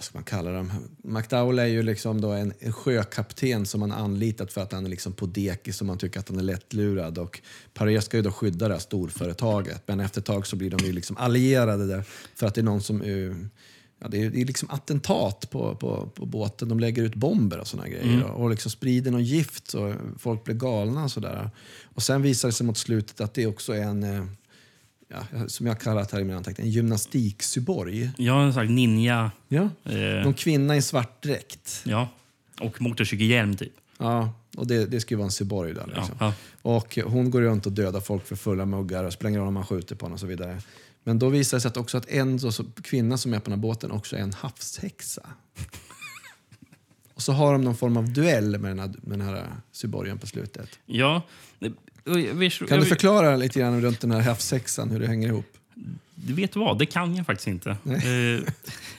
vad ska man kalla dem? McDowell är ju liksom då en, en sjökapten som man anlitat för att han är liksom på dekis och man tycker att han är lättlurad. Och Paris ska ju då skydda det här storföretaget men efter ett tag så blir de ju liksom allierade där för att det är någon som eh, Ja, det är, det är liksom attentat på, på, på båten. De lägger ut bomber och såna grejer Mm. och liksom sprider någon gift så folk blir galna. Och, sådär. och sen visar det sig mot slutet att det också är en, eh, ja, som jag kallar det här i min anteckning, en gymnastiksyborg. Jag har sagt ninja. Ja. Eh, Någon kvinna i svart dräkt. ja. Och motorcykelhjälm typ. Ja, och det, det ska ju vara en cyborg där. Liksom. Ja, Och hon går runt och dödar folk för fulla muggar och spränger om man skjuter på honom och så vidare. Men då visar det sig att också att en så, så, kvinna som är på den här båten också är en havshäxa. (laughs) så har de någon form av duell med den här, med den här cyborgen på slutet. Ja. Kan du förklara lite grann runt den här havssexan, hur det hänger ihop? Du vet vad, det kan jag faktiskt inte. Eh,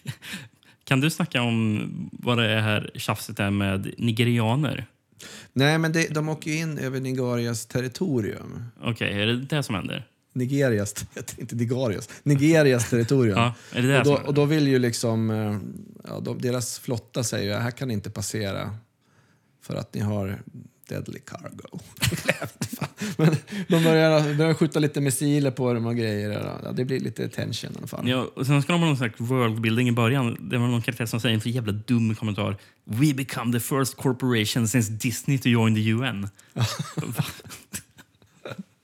(laughs) kan du snacka om vad det är här tjafset är med nigerianer? Nej, men det, de åker ju in över Nigerias territorium. Okej, är det det som händer? Nigerias, (laughs) inte Nigarias, Nigerias territorium. (laughs) Ja, är det det och, då, och då vill ju liksom, eh, ja, de, deras flotta säger ju här kan ni inte passera för att ni har deadly cargo. (laughs) Men de börjar, börjar skjuta lite missiler på dem och grejer. Ja, det blir lite tension i alla fall. Ja, och sen ska de ha någon slags worldbuilding i början. Det var någon karaktär som säger en för jävla dum kommentar. We become the first corporation since Disney to join the UN.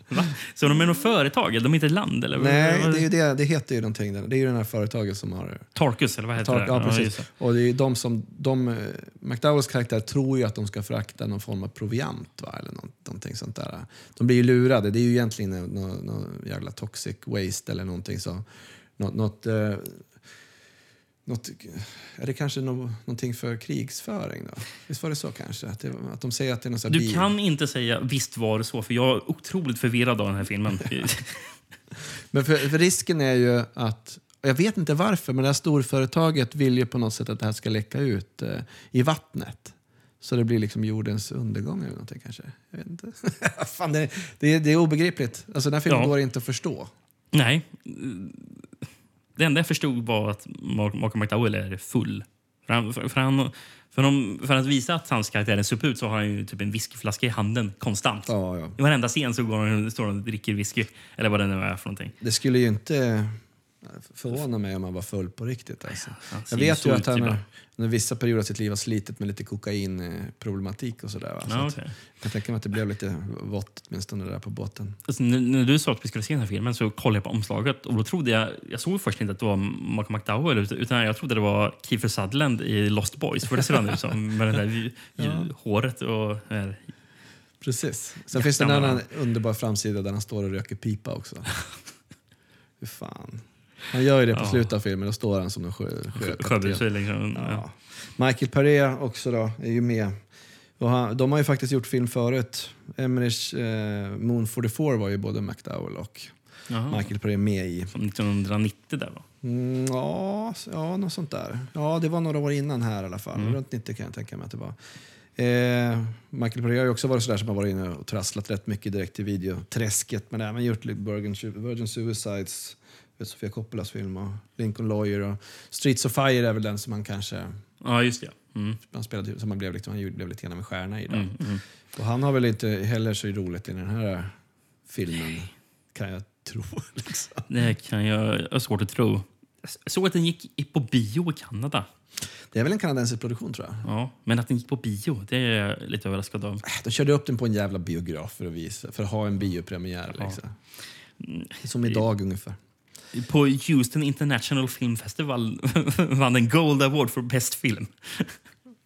Va? Så de är något företag? eller De är inte ett land? Eller? Nej, det, är ju det, det heter ju någonting. Det är ju det här företaget som har... Tarkus, eller vad heter Tar- det? Ja, precis. det. och det är de som, de, eh, McDowells karaktär tror ju att de ska frakta någon form av proviant va? eller någon, någonting sånt där. De blir ju lurade. Det är ju egentligen någon, någon, någon jävla toxic waste eller någonting så. Något, något, eh, något, är det kanske nå- någonting för krigsföring då? Visst var det så kanske? Att, det, att de säger att det är någon Du bil- kan inte säga visst var det så, för jag är otroligt förvirrad av den här filmen. (laughs) (laughs) Men för, för risken är ju att, jag vet inte varför, men det här storföretaget vill ju på något sätt att det här ska läcka ut eh, i vattnet. Så det blir liksom jordens undergång eller någonting kanske. Jag vet inte. (laughs) Fan, det, det, är, det är obegripligt. Alltså den här filmen Ja. går inte att förstå. Nej. Det enda jag förstod var att Malcolm McDowell är full. För, han, för, för, han, för, de, för att visa att hans karaktär är super ut så har han ju typ en whiskyflaska i handen konstant. Ja, ja. I varenda scen så går han, står han och dricker whisky. Eller vad det nu är för någonting. Det skulle ju inte förvåna mig om han var full på riktigt. Alltså. han Jag vet ju att han ibland. har- under vissa perioder av sitt liv har slitit med lite kokainproblematik och sådär. Så Ja, okej. Jag kan tänka mig att det blev lite vått åtminstone där på båten. Alltså, när, när du sa att vi skulle se den här filmen så kollade jag på omslaget och då trodde jag, jag såg först inte att det var Malcolm McDowell utan- jag trodde det var Kiefer Sutherland i Lost Boys. För det ser han ut som med det där (laughs) Ja. håret och här Precis. Sen finns det en annan underbar framsida där han står och röker pipa också. (laughs) Hur fan. Han gör ju det på Ja. slutet av filmen, då står han som en sjö, sjökapten. sjöbusar. Liksom. Ja. Michael Paré också då, är ju med. Och han, de har ju faktiskt gjort film förut. Emmerich eh, Moon 44 var ju både McDowell och Jaha. Michael Paré med i. Som 1990 där va? Mm, ja, ja, något sånt där. Ja, det var några år innan här i alla fall. Mm. Runt 90 kan jag tänka mig att det var. Eh, Michael Paré har ju också varit sådär som har varit inne och trasslat rätt mycket direkt till videoträsket. Men även gjort Virgin, Virgin Suicides, Sofia Coppolas film och Lincoln Lawyer och Streets of Fire är väl den som han kanske... Ja, just det. Mm. Han spelade, som han blev, lite, han blev lite grann en stjärna i. Då. Mm, mm. Och han har väl inte heller så roligt i den här filmen, kan jag tro. (laughs) Liksom. Det kan jag jag har svårt att tro. Jag såg att den gick på bio i Kanada. Det är väl en kanadensisk produktion tror jag. Ja, men att den gick på bio, det är jag lite överraskad av. De körde upp den på en jävla biograf för att, visa, för att ha en biopremiär. Liksom. Som idag ungefär. På Houston International Film Festival (laughs) vann den Gold Award för Best Film.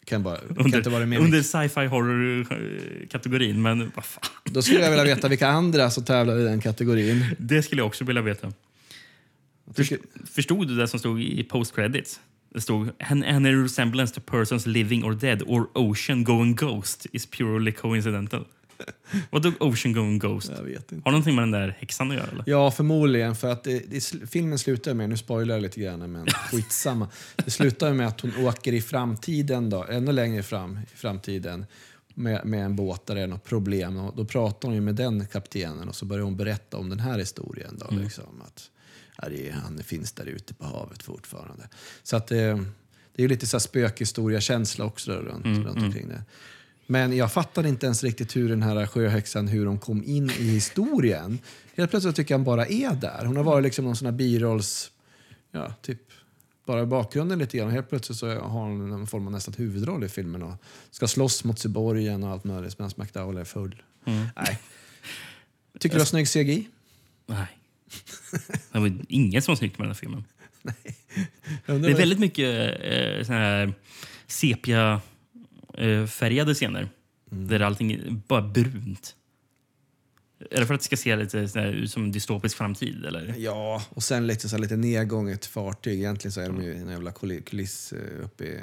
Kan, bara, kan Under, inte vara med under sci-fi horror-kategorin, men vad fan. Då skulle jag vilja veta vilka andra som tävlar i den kategorin. Det skulle jag också vilja veta. Först, förstod du det som stod i post-credits? Det stod "An- any resemblance to persons living or dead or ocean going ghost is purely coincidental. (laughs) Vadå ocean going ghost? Jag vet inte. Har någonting med den där häxan att göra? Eller? Ja, förmodligen. För att det, det, filmen slutar med, nu spoilar jag lite grann, men (laughs) skitsamma. Det slutar med att hon åker i framtiden, då, ännu längre fram i framtiden, med, med en båt där det är något problem. Och då pratar hon ju med den kaptenen och så börjar hon berätta om den här historien. Då, Mm. liksom, att ja, är, han finns där ute på havet fortfarande. Så att det, det är lite så här spökhistoria-känsla också då, runt, Mm, runt mm. omkring det. Men jag fattade inte ens riktigt hur den här sjöhäxan hur de kom in i historien. Helt plötsligt tycker jag han bara är där. Hon har varit liksom någon sån här birolls... Ja, typ bara i bakgrunden lite grann. Helt plötsligt så har hon någon form av nästan huvudroll i filmen och ska slåss mot Cyborgen och allt möjligt medan McDowell är full. Mm. Nej. Tycker du det var snygg CGI? Nej. Det var inget som var snyggt med den här filmen. (laughs) Jag Det är väldigt mycket eh, såna här sepia-färgade scener. Mm. Där allting är bara brunt. Är det för att det ska se lite sån här ut som en dystopisk framtid? Eller? Ja, och sen lite, så lite nedgånget fartyg. Egentligen så är de ju en jävla kuli- kuliss eh, uppe i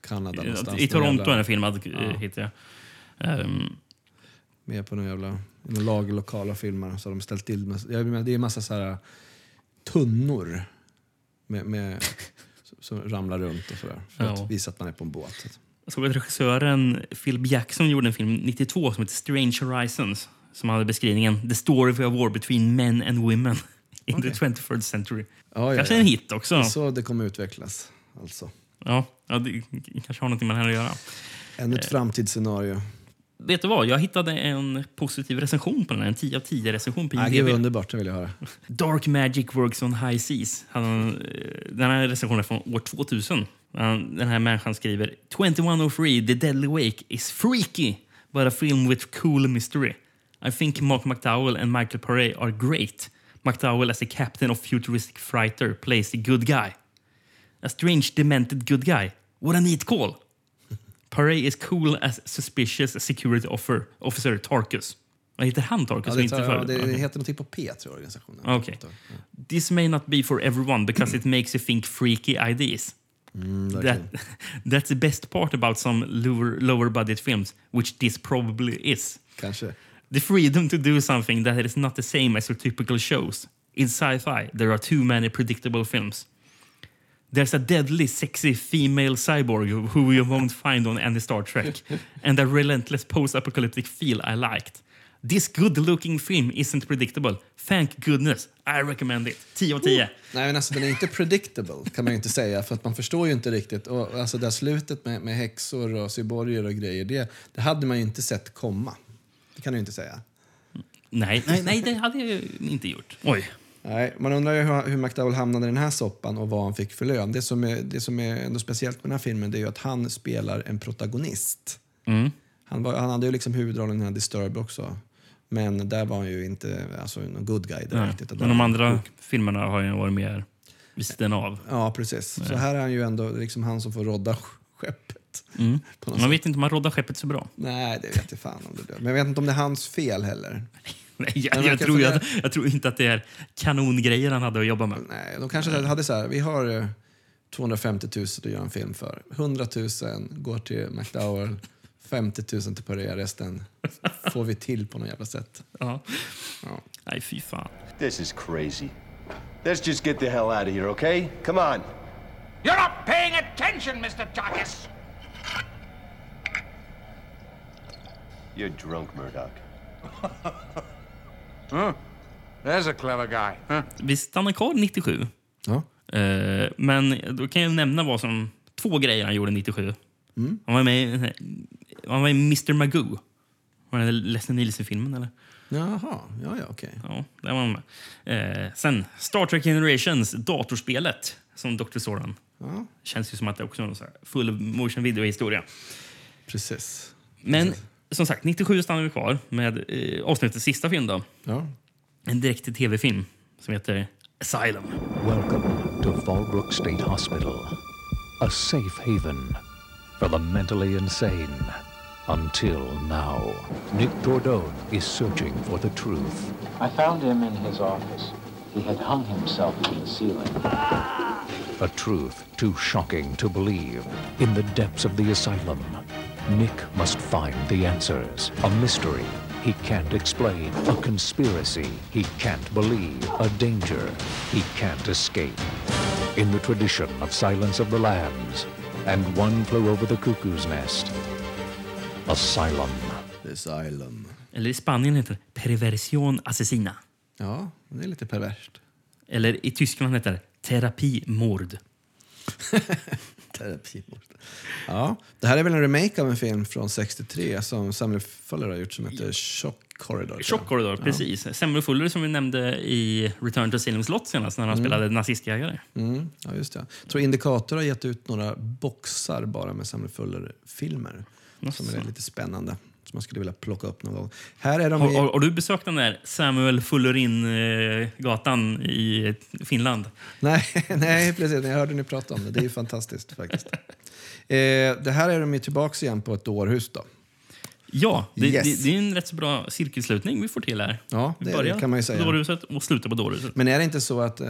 Kanada någonstans. I Toronto är den filmad, Ja. ja. hittar jag. Ehm, Med på någon jävla någon lagerlokal och filmar. Så har de ställt till med, det är en massa så här tunnor med, med, (laughs) som ramlar runt och sådär. För Ja. att visa att man är på en båt. Jag såg att regissören Philip Jackson gjorde en film 92 som heter Strange Horizons. Som hade beskrivningen The story of a war between men and women in the 21st century. Ja, ja, kanske ja. en hit också. Så det kommer utvecklas. Alltså. Ja, ja, det kanske har något med det här att göra. Ännu ett framtidsscenario. Vet du vad? Jag hittade en positiv recension på den här. En 10 av 10 recension på IMDb. vad underbart, det vill jag höra. Dark Magic Works on High Seas. Han, eh, den här recensionen är från år 2000. Den här människan skriver 2103 The Deadly Wake is freaky but a film with cool mystery. I think Mark McDowell and Michael Paré are great. McDowell as the captain of futuristic fighter plays the good guy. A strange demented good guy. What a neat call. (laughs) Paré is cool as suspicious security offer, officer Tarkus. Vad heter han Tarkus? Ja, det, tar, ja, det Okej. heter någonting på P, tror jag, organisationen. Okay. This may not be for everyone because it makes you think freaky ideas. Mm, that, (laughs) that's the best part about some lower, lower budget films, which this probably is. Kanske. The freedom to do something that is not the same as your typical shows. In sci-fi, there are too many predictable films. There's a deadly, sexy female cyborg who you won't find on any Star Trek, (laughs) and a relentless post-apocalyptic feel I liked. This good-looking film isn't predictable. Thank goodness. I recommend it. 10 av 10. Nej, men alltså, den är inte predictable, kan man ju inte säga. För att man förstår ju inte riktigt. Och, alltså, det här slutet med, med häxor och cyborger och grejer, det, det hade man ju inte sett komma. Det kan du ju inte säga. Nej, nej, nej, det hade jag inte gjort. Oj. Nej, man undrar ju hur, hur McDowell hamnade i den här soppan och vad han fick för lön. Det som är, det som är ändå speciellt med den här filmen det är ju att han spelar en protagonist. Mm. Han, var, han hade ju liksom huvudrollen i den här Disturbed också. Men där var han ju inte alltså, någon good guy Nej. direkt. utan Men de andra filmerna har ju varit mer vid sidan av. Ja, precis. Så Nej. här är han ju ändå liksom han som får rodda skeppet. Mm. Man vet inte om man roddar skeppet så bra. Nej, det vet jag fan om det. Men jag vet inte om det är hans fel heller. (laughs) Nej, jag, jag, tror, att, jag tror inte att det är kanongrejer han hade att jobba med. Nej, de kanske hade så här, vi har eh, 250 000 att göra en film för. 100 000 går till McDowell, 50 000 till Paré, resten får vi till på något jävla sätt. Ja. Ja. Nej, fy fan. This is crazy. Let's just get the hell out of here, okay? Come on. You're not paying attention, Mr. Tarkus. You're drunk, Murdoch. Huh? (laughs) There's a clever guy. Huh? Vi stannar kvar 97. Ja. Eh, men då kan jag nämna vad som, två grejer han gjorde 97. Mm. Han var med i, han var i Mr. Magoo. Var det Leslie Nielsen-filmen? eller? Jaha, ja, ja, okej. Ja, där var han med. Eh, sen Star Trek Generations, datorspelet som Dr. Soran. Ja. Känns ju som att det också är här full motion video-historia. Precis. Men som sagt, 97 stannar vi kvar med eh, avsnittets sista film. Då. Ja. En direkt tv-film som heter Asylum. Welcome to Fallbrook State Hospital, a safe haven for the mentally insane. Until now, Nick Tordone is searching for the truth. I found him in his office. He had hung himself to the ceiling. A truth too shocking to believe. In the depths of the asylum, Nick must find the answers. A mystery he can't explain. A conspiracy he can't believe. A danger he can't escape. In the tradition of Silence of the Lambs and One Flew Over the Cuckoo's Nest. Asylum. Asylum. Eller i Spanien heter det Perversion Assassina. Ja, det är lite perverst. Eller i Tyskland heter det Terapimord. (laughs) Terapimord. Ja, det här är väl en remake av en film från 63 som Samuel Fuller har gjort som heter Shock Corridor. Shock Corridor, Ja. precis. Samuel Fuller som vi nämnde i Return to Salem Slott senast när han Mm. spelade nazistjägare. Mm, ja, just det. Jag tror Indikator har gett ut några boxar bara med Samuel Fuller-filmer som är Jaså. lite spännande. Som man skulle vilja plocka upp någon gång. Här är de Har, i... har, har du besökt den där Samuel Fullerin-gatan i Finland? Nej, (laughs) nej, precis. Jag hörde ni prata om det. Det är ju fantastiskt faktiskt. (laughs) Eh, det här är de ju tillbaka igen på ett dårhus då. Ja, det, Yes. det, det är en rätt så bra cirkelslutning vi får till här. Ja, vi det börjar kan man ju säga. på dårhuset och slutar på dårhuset. Men är det inte så att, eh,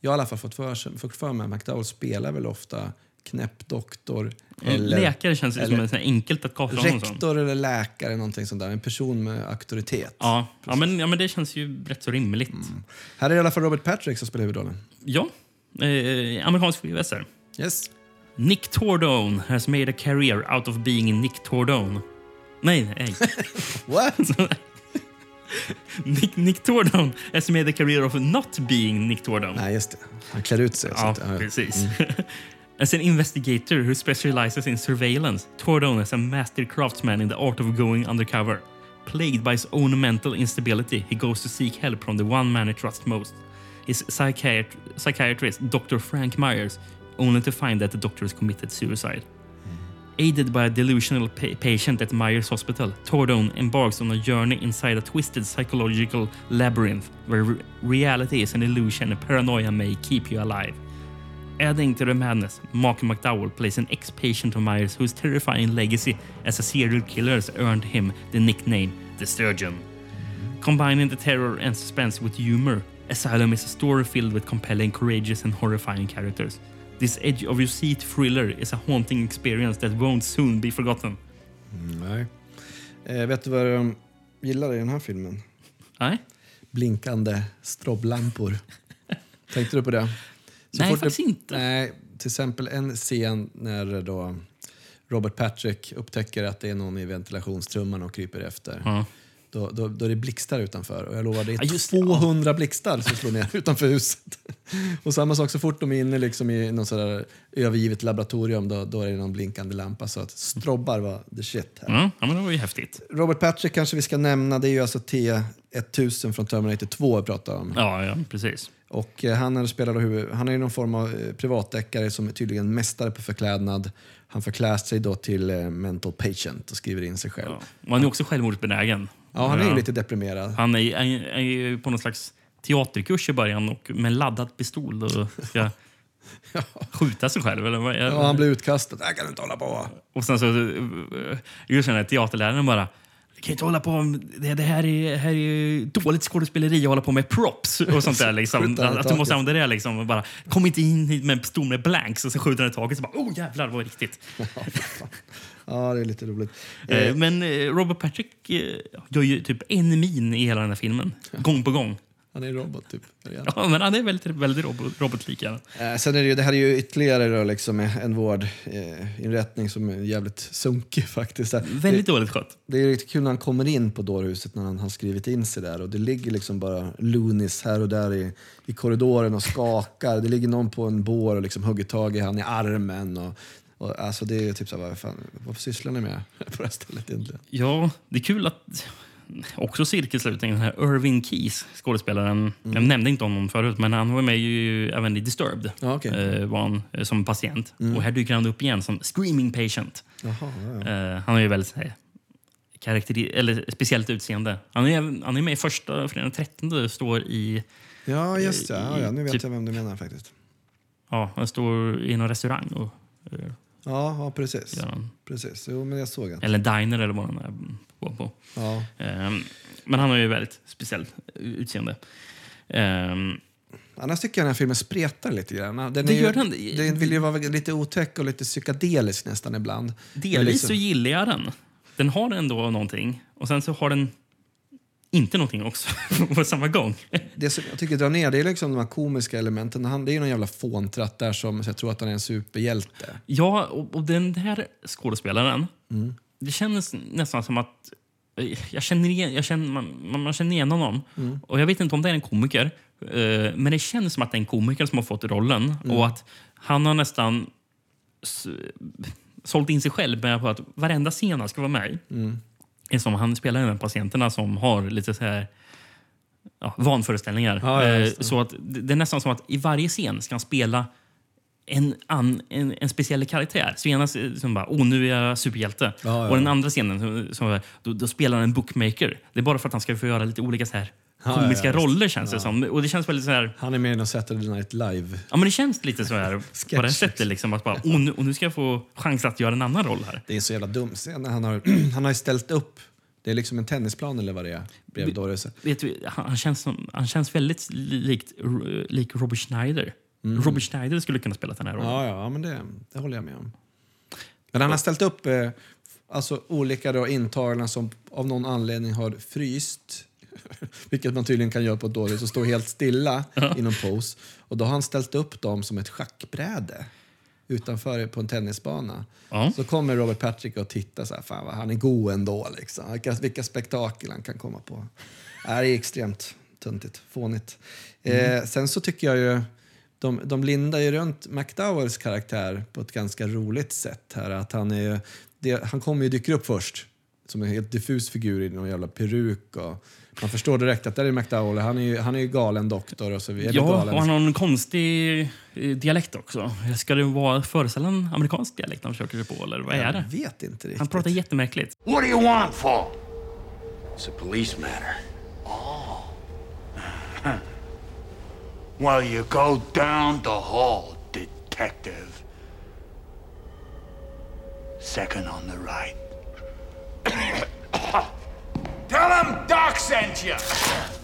jag har i alla fall fått för, fått för mig McDowell spelar väl ofta knäpp doktor. En läkare känns som en sån här enkelt att kasta honom som. Rektor eller läkare, någonting sånt där. En person med auktoritet. Ja, ja, men, ja, men det känns ju rätt så rimligt. Här är det i alla fall Robert Patrick som spelar huvudrollen. Ja, eh, amerikansk VHS. Yes. Nick Tordone has made a career out of being Nick Tordone. Nej, nej. (laughs) What? (laughs) Nick, Nick Tordone has made a career of not being Nick Tordone. Nej, just det. Han klär ut sig. Ja, ja. precis. Mm. (laughs) As an investigator who specializes in surveillance, Tordone is a master craftsman in the art of going undercover. Plagued by his own mental instability, he goes to seek help from the one man he trusts most. His psychiat- psychiatrist, Dr. Frank Myers, only to find that the doctor has committed suicide. Mm-hmm. Aided by a delusional pa- patient at Myers Hospital, Tordone embarks on a journey inside a twisted psychological labyrinth where re- reality is an illusion and paranoia may keep you alive. Adding to the madness, Mark McDowell plays an ex-patient of Myers whose terrifying legacy as a serial killer has earned him the nickname The Sturgeon. Combining the terror and suspense with humor, Asylum is a story filled with compelling, courageous and horrifying characters. This edge of your seat thriller is a haunting experience that won't soon be forgotten. Mm, nej. Eh, vet du vad de gillar i den här filmen? Nej. Blinkande stroblampor. Tänkte du på det? Nej, fort faktiskt inte. Nej, till exempel en scen när då Robert Patrick upptäcker att det är någon i ventilationstrumman och kryper efter. Ja. Då, då, då är det blixtar utanför och jag lovar det är Ja, just det. 200 blixtar som slår ner (laughs) utanför huset. Och samma sak så fort de är inne liksom i någon sådär övergivet laboratorium då, då är det någon blinkande lampa så att strobbar var the shit. Här. Mm, ja, men det var ju häftigt. Robert Patrick kanske vi ska nämna, det är ju alltså T1000 från Terminator 2 vi pratar om. Ja, ja precis. Och eh, han, är, spelar han är någon form av eh, privatdeckare som är tydligen mästare på förklädnad. Han förklär sig då till eh, mental patient och skriver in sig själv. Och han är också självmordsbenägen. Ja, han är ju lite deprimerad. Han är, är, är på någon slags teaterkurs i början och med laddad pistol och ska (laughs) skjuta sig själv. Eller Ja, han blir utkastad. Det här kan du inte hålla på. Och sen så just den här teaterläraren bara "Du kan inte hålla på det, det här är, här är dåligt skådespeleri att hålla på med props och sånt där. (laughs) Liksom. Att, du måste använda det liksom. Och bara, kom inte in hit med en pistol med blanks och så skjuter den i taket. Så bara, oh jävlar, var riktigt. (laughs) Ja, det är lite roligt. Eh, Men eh, Robert Patrick eh, gör ju typ en min i hela den här filmen. Gång på gång. Han är en robot typ. Ja, men han är väldigt, väldigt robot, robotlika. Eh, sen är det, ju, det här är ju ytterligare då liksom en vårdinrättning som är jävligt sunkig (laughs) faktiskt. Väldigt det, dåligt skött. Det är riktigt kul när han kommer in på dårhuset när han har skrivit in sig där och det ligger liksom bara loonies här och där i, i korridoren och skakar. Det ligger någon på en bår och liksom hugger tag i han i armen. Och, och, alltså det är typ så här, vad fan, vad sysslar ni med (laughs) på det här stället egentligen? Ja, det är kul att också cirkelslutningen, den här Irving Keys, skådespelaren. Mm. Jag nämnde inte honom förut, men han var med ju även i Disturbed. Ja, okej. eh, var han eh, som patient. Mm. Och här dyker han upp igen som screaming patient. Jaha, ja, ja. Eh, han har ju väldigt eh, karakteri- eller speciellt utseende. Han är, han är med i första fredagen den 13 det står i... Ja, just det. Ja, ja, nu vet typ- jag vem du menar faktiskt. Ja, han står i någon restaurang och... eh, Ja, ja precis. Han. precis. Jo, men jag såg han. Eller diner eller vad han är på. Ja. Ehm, men han har ju väldigt speciellt utseende. Ehm, Annars tycker jag den här filmen spretar lite grann. Den, Det ju, gör den. den vill ju vara lite otäck och lite psykedelisk nästan ibland. Delvis liksom- så gillar jag den. Den har ändå någonting. Och sen så har den inte någonting också (laughs) på samma gång. Det som jag tycker drar ner det är liksom de här komiska elementen. Han, det är ju någon jävla fåntratt där som jag tror att han är en superhjälte. Ja, och, och den här skådespelaren, Mm. Det känns nästan som att eh, jag känner igen, jag känner, man, man känner igen honom. Mm. Och jag vet inte om det är en komiker, eh, men det känns som att det är en komiker som har fått rollen. Mm. Och att han har nästan sålt in sig själv med på att varenda scen han ska vara med Mm. är som han spelar med patienterna som har lite så här ja, vanföreställningar. Ja, ja, Eh, så att det det är nästan som att i varje scen ska han spela en, an, en, en speciell karaktär. Senast eh, som bara, åh nu är jag superhjälte. Ja, ja, Och den andra scenen, som, som, då, då spelar han en bookmaker. Det är bara för att han ska få göra lite olika så här komiska roller känns det som. Och det känns väldigt så här... Han är med i någon Saturday Night Live. Ja men det känns lite så här (laughs) på det sättet liksom att bara, åh nu, och nu ska jag få chans att göra en annan roll här. Det är så jävla dumt. Sen när Han har, (clears throat) han har ställt upp, det är liksom en tennisplan eller vad det är, bredvid du, han, han, känns som, han känns väldigt likt, lik Robert Schneider. Robert Schneider skulle kunna spela den här rollen. Ja, ja men det, det håller jag med om. Men han har ställt upp eh, alltså, olika då, intagna som av någon anledning har fryst. (laughs) Vilket man tydligen kan göra på ett dåligt och stå helt stilla i någon pose. Och då har han ställt upp dem som ett schackbräde utanför på en tennisbana. Ja. Så kommer Robert Patrick och tittar så här, fan vad han är god ändå liksom. Vilka, vilka spektakel han kan komma på. Det är extremt töntigt, fånigt. Eh, sen så tycker jag ju, de, de lindar ju runt McDowells karaktär på ett ganska roligt sätt här. Att han, är, det, han kommer ju dyker upp först som en helt diffus figur i någon jävla peruk. Och man förstår direkt att det är McDowell. Han är ju, han är ju galen doktor och så vidare. Ja, galen. och han har en konstig eh, dialekt också. Ska det vara föreställa en amerikansk dialekt han försöker sig på, eller vad är Jag det? vet inte riktigt. Han pratar jättemärkligt. What do you want for? It's a police matter. (laughs) Well, you go down the hall, detective. Second on the right. Tell him Doc sent you!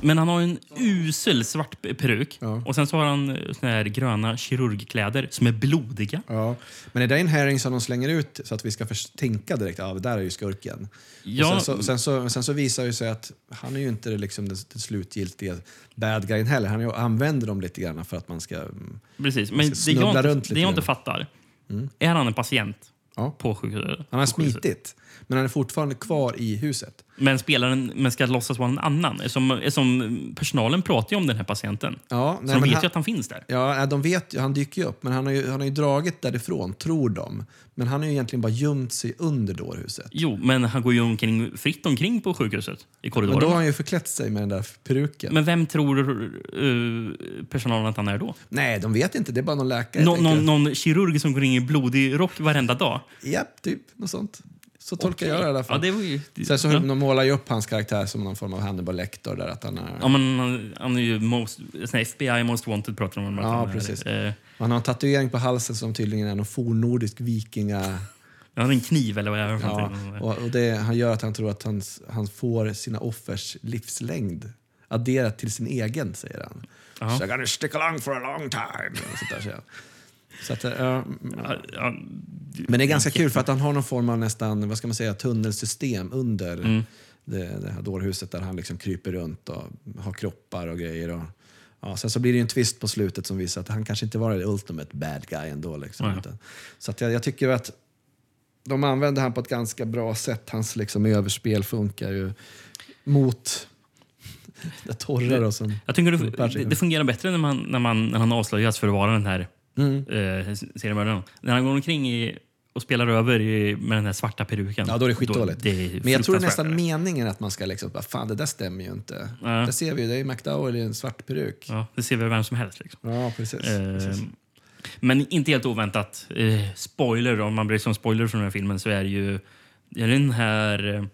Men han har en usel svart peruk. Och sen så har han eh, såna här gröna kirurgkläder som är blodiga. Ja. Men är det en herring som de slänger ut så att vi ska först tänka direkt att ah, där är ju skurken? Ja. Och sen, så, sen, så, sen så visar det sig att han är ju inte liksom, den, den slutgiltiga bad guyen heller. Han använder dem lite grann för att man ska, mm, Precis. man Men ska det jag, snubbla inte, runt lite det jag inte fattar, Mm. är han en patient Ja. på sjukhuset? Han har smitit, men han är fortfarande kvar i huset. Men spelaren men ska låtsas vara en annan. Som, som personalen pratar ju om den här patienten. Ja, så nej, de men vet han- ju att han finns där. Ja, de vet ju, han dyker ju upp, men han har ju, han har ju dragit därifrån, tror de. Men han har ju egentligen bara gömt sig under dårhuset. Jo, men han går ju omkring, fritt omkring på sjukhuset i Men korridoren. då har han ju förklätt sig med den där peruken. Men vem tror eh, personalen att han är då? Nej, de vet inte. Det är bara någon läkare. Nå, någon, någon kirurg som går in i blodig rock varenda dag? Japp, typ. Något sånt. Så tolkar Okej. jag det i alla fall. Ja, det var ju- Sen så ja. de målar ju upp hans karaktär som någon form av Hannibal Lecter. Där, att han är... Ja, men han, han är ju most, FBI Most Wanted pratar de om. Ja, han är. precis. Eh, Han har en tatuering på halsen som tydligen är någon fornnordisk vikinga... han har en kniv eller vad är det Ja, och, och det, han gör att han tror att han, han får sina offers livslängd adderat till sin egen, säger han. Ja. So I'm gonna stick along for a long time. Och sånt där, säger han. Så att, ja, men det är ganska kul för att han har någon form av nästan, vad ska man säga, tunnelsystem under Mm. det, det här dårhuset där han liksom kryper runt och har kroppar och grejer. Och, ja, sen så blir det en twist på slutet som visar att han kanske inte var det ultimate bad guy ändå. Liksom, utan, så att jag, jag tycker att de använder han på ett ganska bra sätt. Hans liksom överspel funkar ju mot det (laughs) torra då, som Jag tycker det, det fungerar bättre när, man, när, man, när han avslöjas för att vara den här Mm. eh, seriemördaren. När han går omkring i, och spelar över i, med den här svarta peruken. Ja, då är det skitdåligt. det är Men jag tror nästan meningen att man ska liksom, fan det där stämmer ju inte. Ja. Där ser vi ju, det är McDowell i en svart peruk. Ja, det ser väl vem som helst. Liksom. Ja, precis. Eh, precis. Men inte helt oväntat. Eh, spoiler, om man bryr sig om spoiler från den här filmen så är det ju det är den här eh,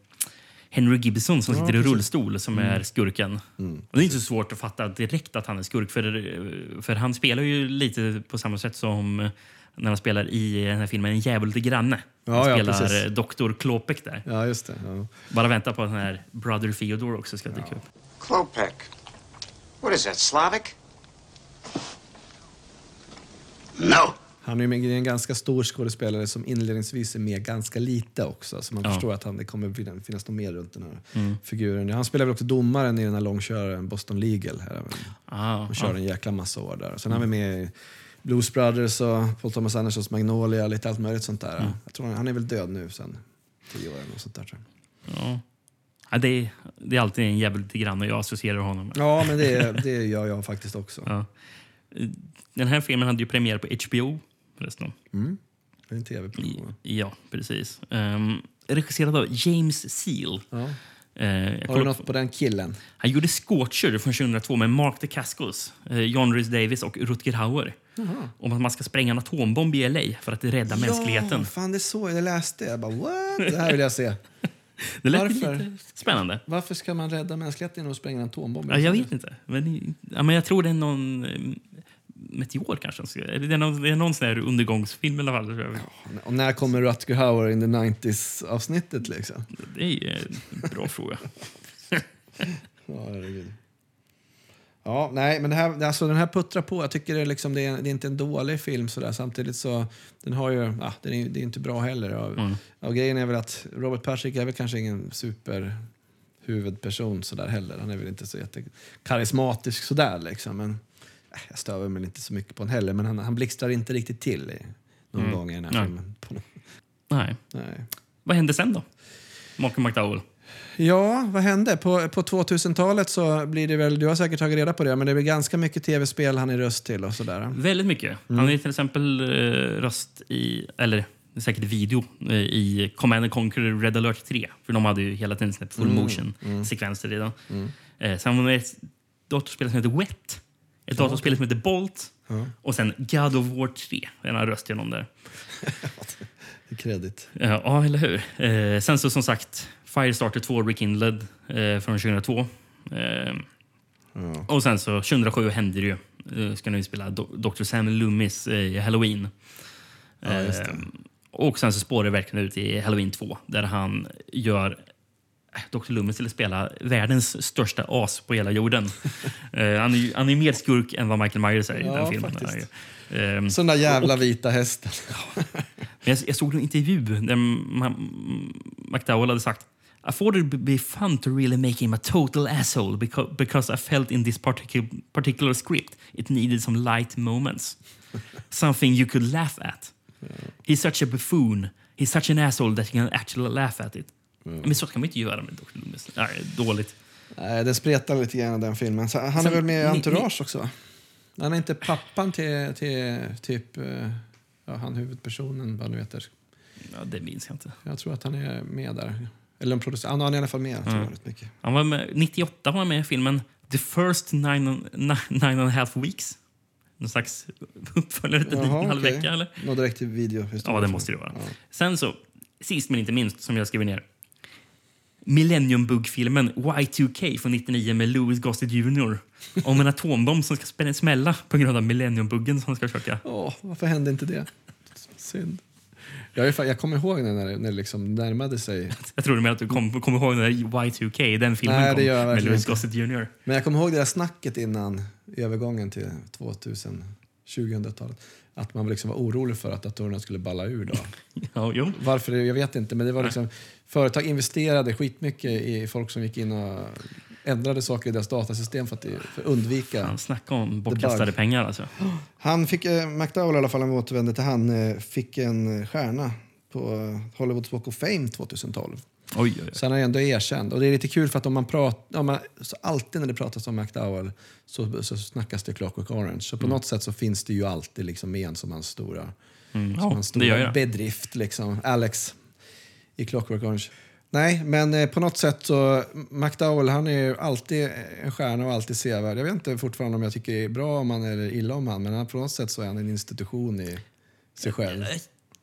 Henry Gibson som Ja, sitter i rullstol som Mm. är skurken. och det är inte så svårt att fatta direkt att han är skurk för, för han spelar ju lite på samma sätt som när han spelar i den här filmen En djävul till granne. Han Ja, ja, spelar precis. eh, Dr. Klopek där. Ja, just det. Ja. Bara vänta på att den här Brother Theodore också ska dyka upp. Klopek. What is that, Slavic? No! Han är med- en ganska stor skådespelare som inledningsvis är med ganska lite också. Så man Ja. förstår att han, det kommer finnas- något mer runt den här Mm. figuren. Han spelar väl också domaren i den här långköraren Boston Legal. Här. Ah, Han kör ah. en jäkla massa år där. Sen har vi med i Blues Brothers och Paul Thomas Andersons Magnolia, lite allt möjligt sånt där. Mm. Jag tror han, han är väl död nu sen tio år eller sånt där. Tror jag. Ja. Ja, det, är, det är alltid en djävul till granne jag associerar honom med. Ja, men det, det gör jag faktiskt också. Ja. Den här filmen hade ju premiär på HBO förresten. Mm. Det är en tv-produktion. Ja, precis. Um, regisserad av James Seal. Ja. Jag Har du något på den killen? Han gjorde Scorcher från 2002 med Mark DeCascos, eh, John Rhys Davis och Rutger Hauer. Jaha. Om att man ska spränga en atombomb i LA för att rädda mänskligheten. Ja, fan det såg jag. Läste jag. bara, what? Det här vill jag se. (laughs) Det lät Varför? lite spännande. Varför ska man rädda mänskligheten genom att spränga en atombomb? Ja, jag vet inte. Men, ja, men jag tror det är någon eh, meteor kanske. Eller Det är någon, det är någon sån här undergångsfilm i alla fall. jag. Och när kommer Rutger Hauer in the 90s-avsnittet liksom? Det är en bra (laughs) fråga. Ja, herregud. Ja, nej, men det här, alltså, den här puttrar på. Jag tycker det är, liksom, det är, det är inte en dålig film sådär. Samtidigt så, den har ju, ja, den är, det är inte bra heller. Och, Mm. och grejen är väl att Robert Patrick är väl kanske ingen super huvudperson sådär heller. Han är väl inte så jättekarismatisk sådär liksom. Men jag stör mig inte så mycket på honom heller. Men han, han blixtrar inte riktigt till i, någon Mm. gång i den här Nej. filmen. Nej. nej. Vad hände sen då? Malcolm McDowell. Ja, vad hände? På, på 2000-talet så blir det väl, du har säkert tagit reda på det, men det blir ganska mycket tv-spel han är röst till och sådär. Väldigt mycket. Mm. Han är till exempel eh, röst i, eller säkert video, eh, i Command and Conquer Red Alert 3. För de hade ju hela tiden släppt full Mm, motion-sekvenser i den. Mm. Eh, sen var det ett datorspel som heter Wet. Ett Ja, datorspel som heter Bolt. Ja. Och sen God of War 3. En röst någon där. (laughs) Kredit. Ja, ja, eller hur? Eh, sen så som sagt, Firestarter 2 Rekindled eh, från 2002. Eh, Och sen så 2007 hände det ju. Eh, ska nu spela Do- Dr. Sam Loomis eh, i Halloween. Ja, det. Eh, och sen så spårar det verkligen ut i Halloween 2 där han gör eh, Dr. Loomis att spela världens största as på hela jorden. (laughs) Eh, han är han är mer skurk än vad Michael Myers är i Ja, den filmen. faktiskt. Sån där jävla och- vita hästen. men jag, jag såg en intervju där McDowell hade sagt I thought it would be fun to really make him a total asshole because, because I felt in this particular, particular script it needed some light moments. (laughs) Something you could laugh at. He's such a buffoon. He's such an asshole that you can actually laugh at it. Men så kan man inte göra med Dr. Loomis. Nej, dåligt. Nej, det spretar lite grann den filmen. Så han är Sen- väl med i ni- Entourage också? va? Han är inte pappan till, till typ eh, ja, han huvudpersonen, vad nu heter. Ja, det minns jag inte. Jag tror att han är med där. Eller en producent. Han är i alla fall med. Mm. mycket. Han var med, 98 var han med i filmen The First Nine, nine, nine and a Half Weeks. Någon slags uppföljare till Jaha, en halv vecka, eller? Något direkt till video. Ja, det måste det vara. Sen så, sist men inte minst, som jag skriver ner. Millennium Bug-filmen Y2K från 99 med Louis Gossett Jr. Om en atombomb som ska smälla på grund av Millennium-buggen som ska försöka... Åh, varför hände inte det? Synd. Jag, är, fa- jag kommer ihåg när när det liksom närmade sig. Jag tror du menar att du kommer kom ihåg när Y2K, den filmen Nej, kom med Louis. Gossett Jr. Men jag kommer ihåg det där snacket innan övergången till 2000, 2000-talet. Att man liksom var orolig för att datorerna skulle balla ur. Då. (laughs) Ja, jo. Varför, jag vet inte. Men det var liksom, företag investerade skitmycket i folk som gick in och ändrade saker i deras datasystem för att, för att undvika... Han snackar om bortkastade pengar alltså. (gasps) Han fick, eh, McDowell i alla fall, om vi återvänder till han, eh, fick en stjärna på eh, Hollywoods Walk of Fame 2012. Oj, oj, oj. Så han är ändå erkänd. Och det är lite kul för att om man pratar, om man, så alltid när det pratas om McDowell så, så snackas det Clockwork Orange. Så på Mm. något sätt så finns det ju alltid liksom med en som hans stora, Mm. som Ja, hans det gör stora bedrift. Liksom. Alex i Clockwork Orange. Nej, men eh, på något sätt så McDowell han är ju alltid en stjärna och alltid sevärd. Jag vet inte fortfarande om jag tycker det är bra om han eller illa om han, men på något sätt så är han en institution i sig själv.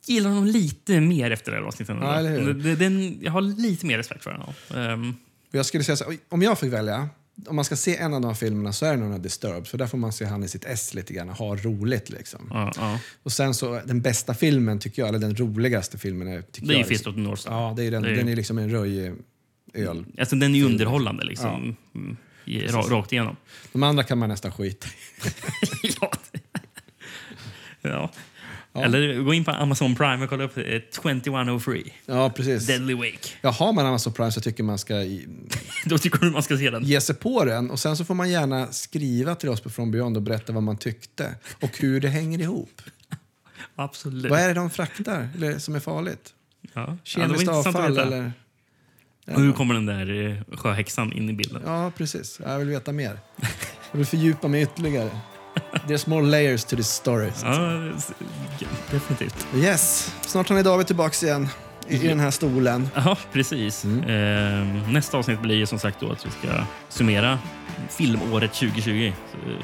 Gillar honom lite mer efter det här avsnittet. Ja? Det- Den, jag har lite mer respekt för honom. Um, Jag skulle säga så, om jag fick välja, om man ska se en av de filmerna så är det nog den Disturbed. För där får man se han i sitt ess lite grann ha roligt. Liksom. ja, ja. Och sen så, den bästa filmen tycker jag, eller den roligaste filmen är... Tycker Det är ju jag, Fist of the North Star. Ja, det är den, Det är- den är liksom en röjig öl. Alltså, den är ju underhållande liksom. Mm, ra, Precis. rakt igenom. De andra kan man nästan skita i. (laughs) Ja. Eller gå in på Amazon Prime och kolla upp eh, 2103. Ja, precis. Deadly Wake. Ja, har man Amazon Prime så tycker man ska i- (laughs) Då tycker du man ska se den. ge sig på den. Och sen så får man gärna skriva till oss på From Beyond och berätta vad man tyckte och hur det hänger ihop. (laughs) Absolut. Vad är det de fraktar eller, som är farligt? Ja. Ja, Kemiskt att avfall eller? Och hur kommer den där eh, sjöhäxan in i bilden? Ja, precis. Jag vill veta mer. Jag vill fördjupa mig ytterligare. There's more layers to this story. Ja, definitivt. Yes, snart ni David tillbaks igen i, i den här stolen. Ja, precis. Eh, nästa avsnitt blir ju som sagt då att vi ska summera filmåret 2020, eh,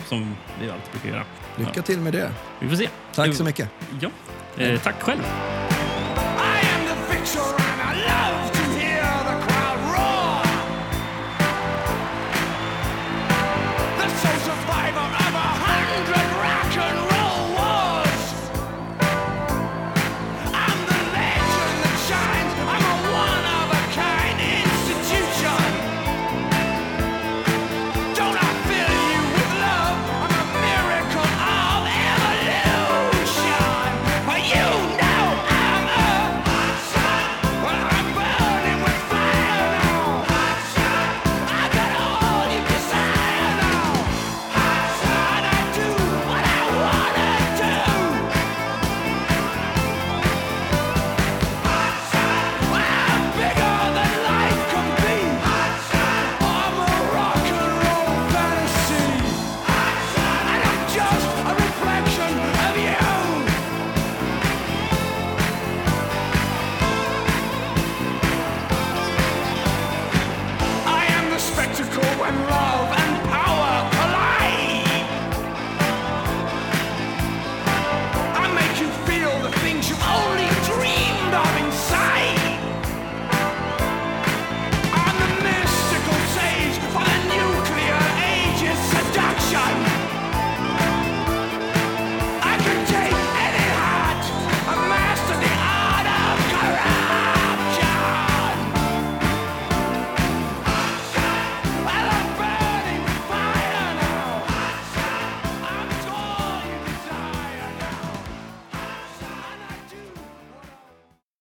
som vi alltid brukar göra. Lycka till med det. Vi får se. Tack så mycket. Ja. Eh, tack själv.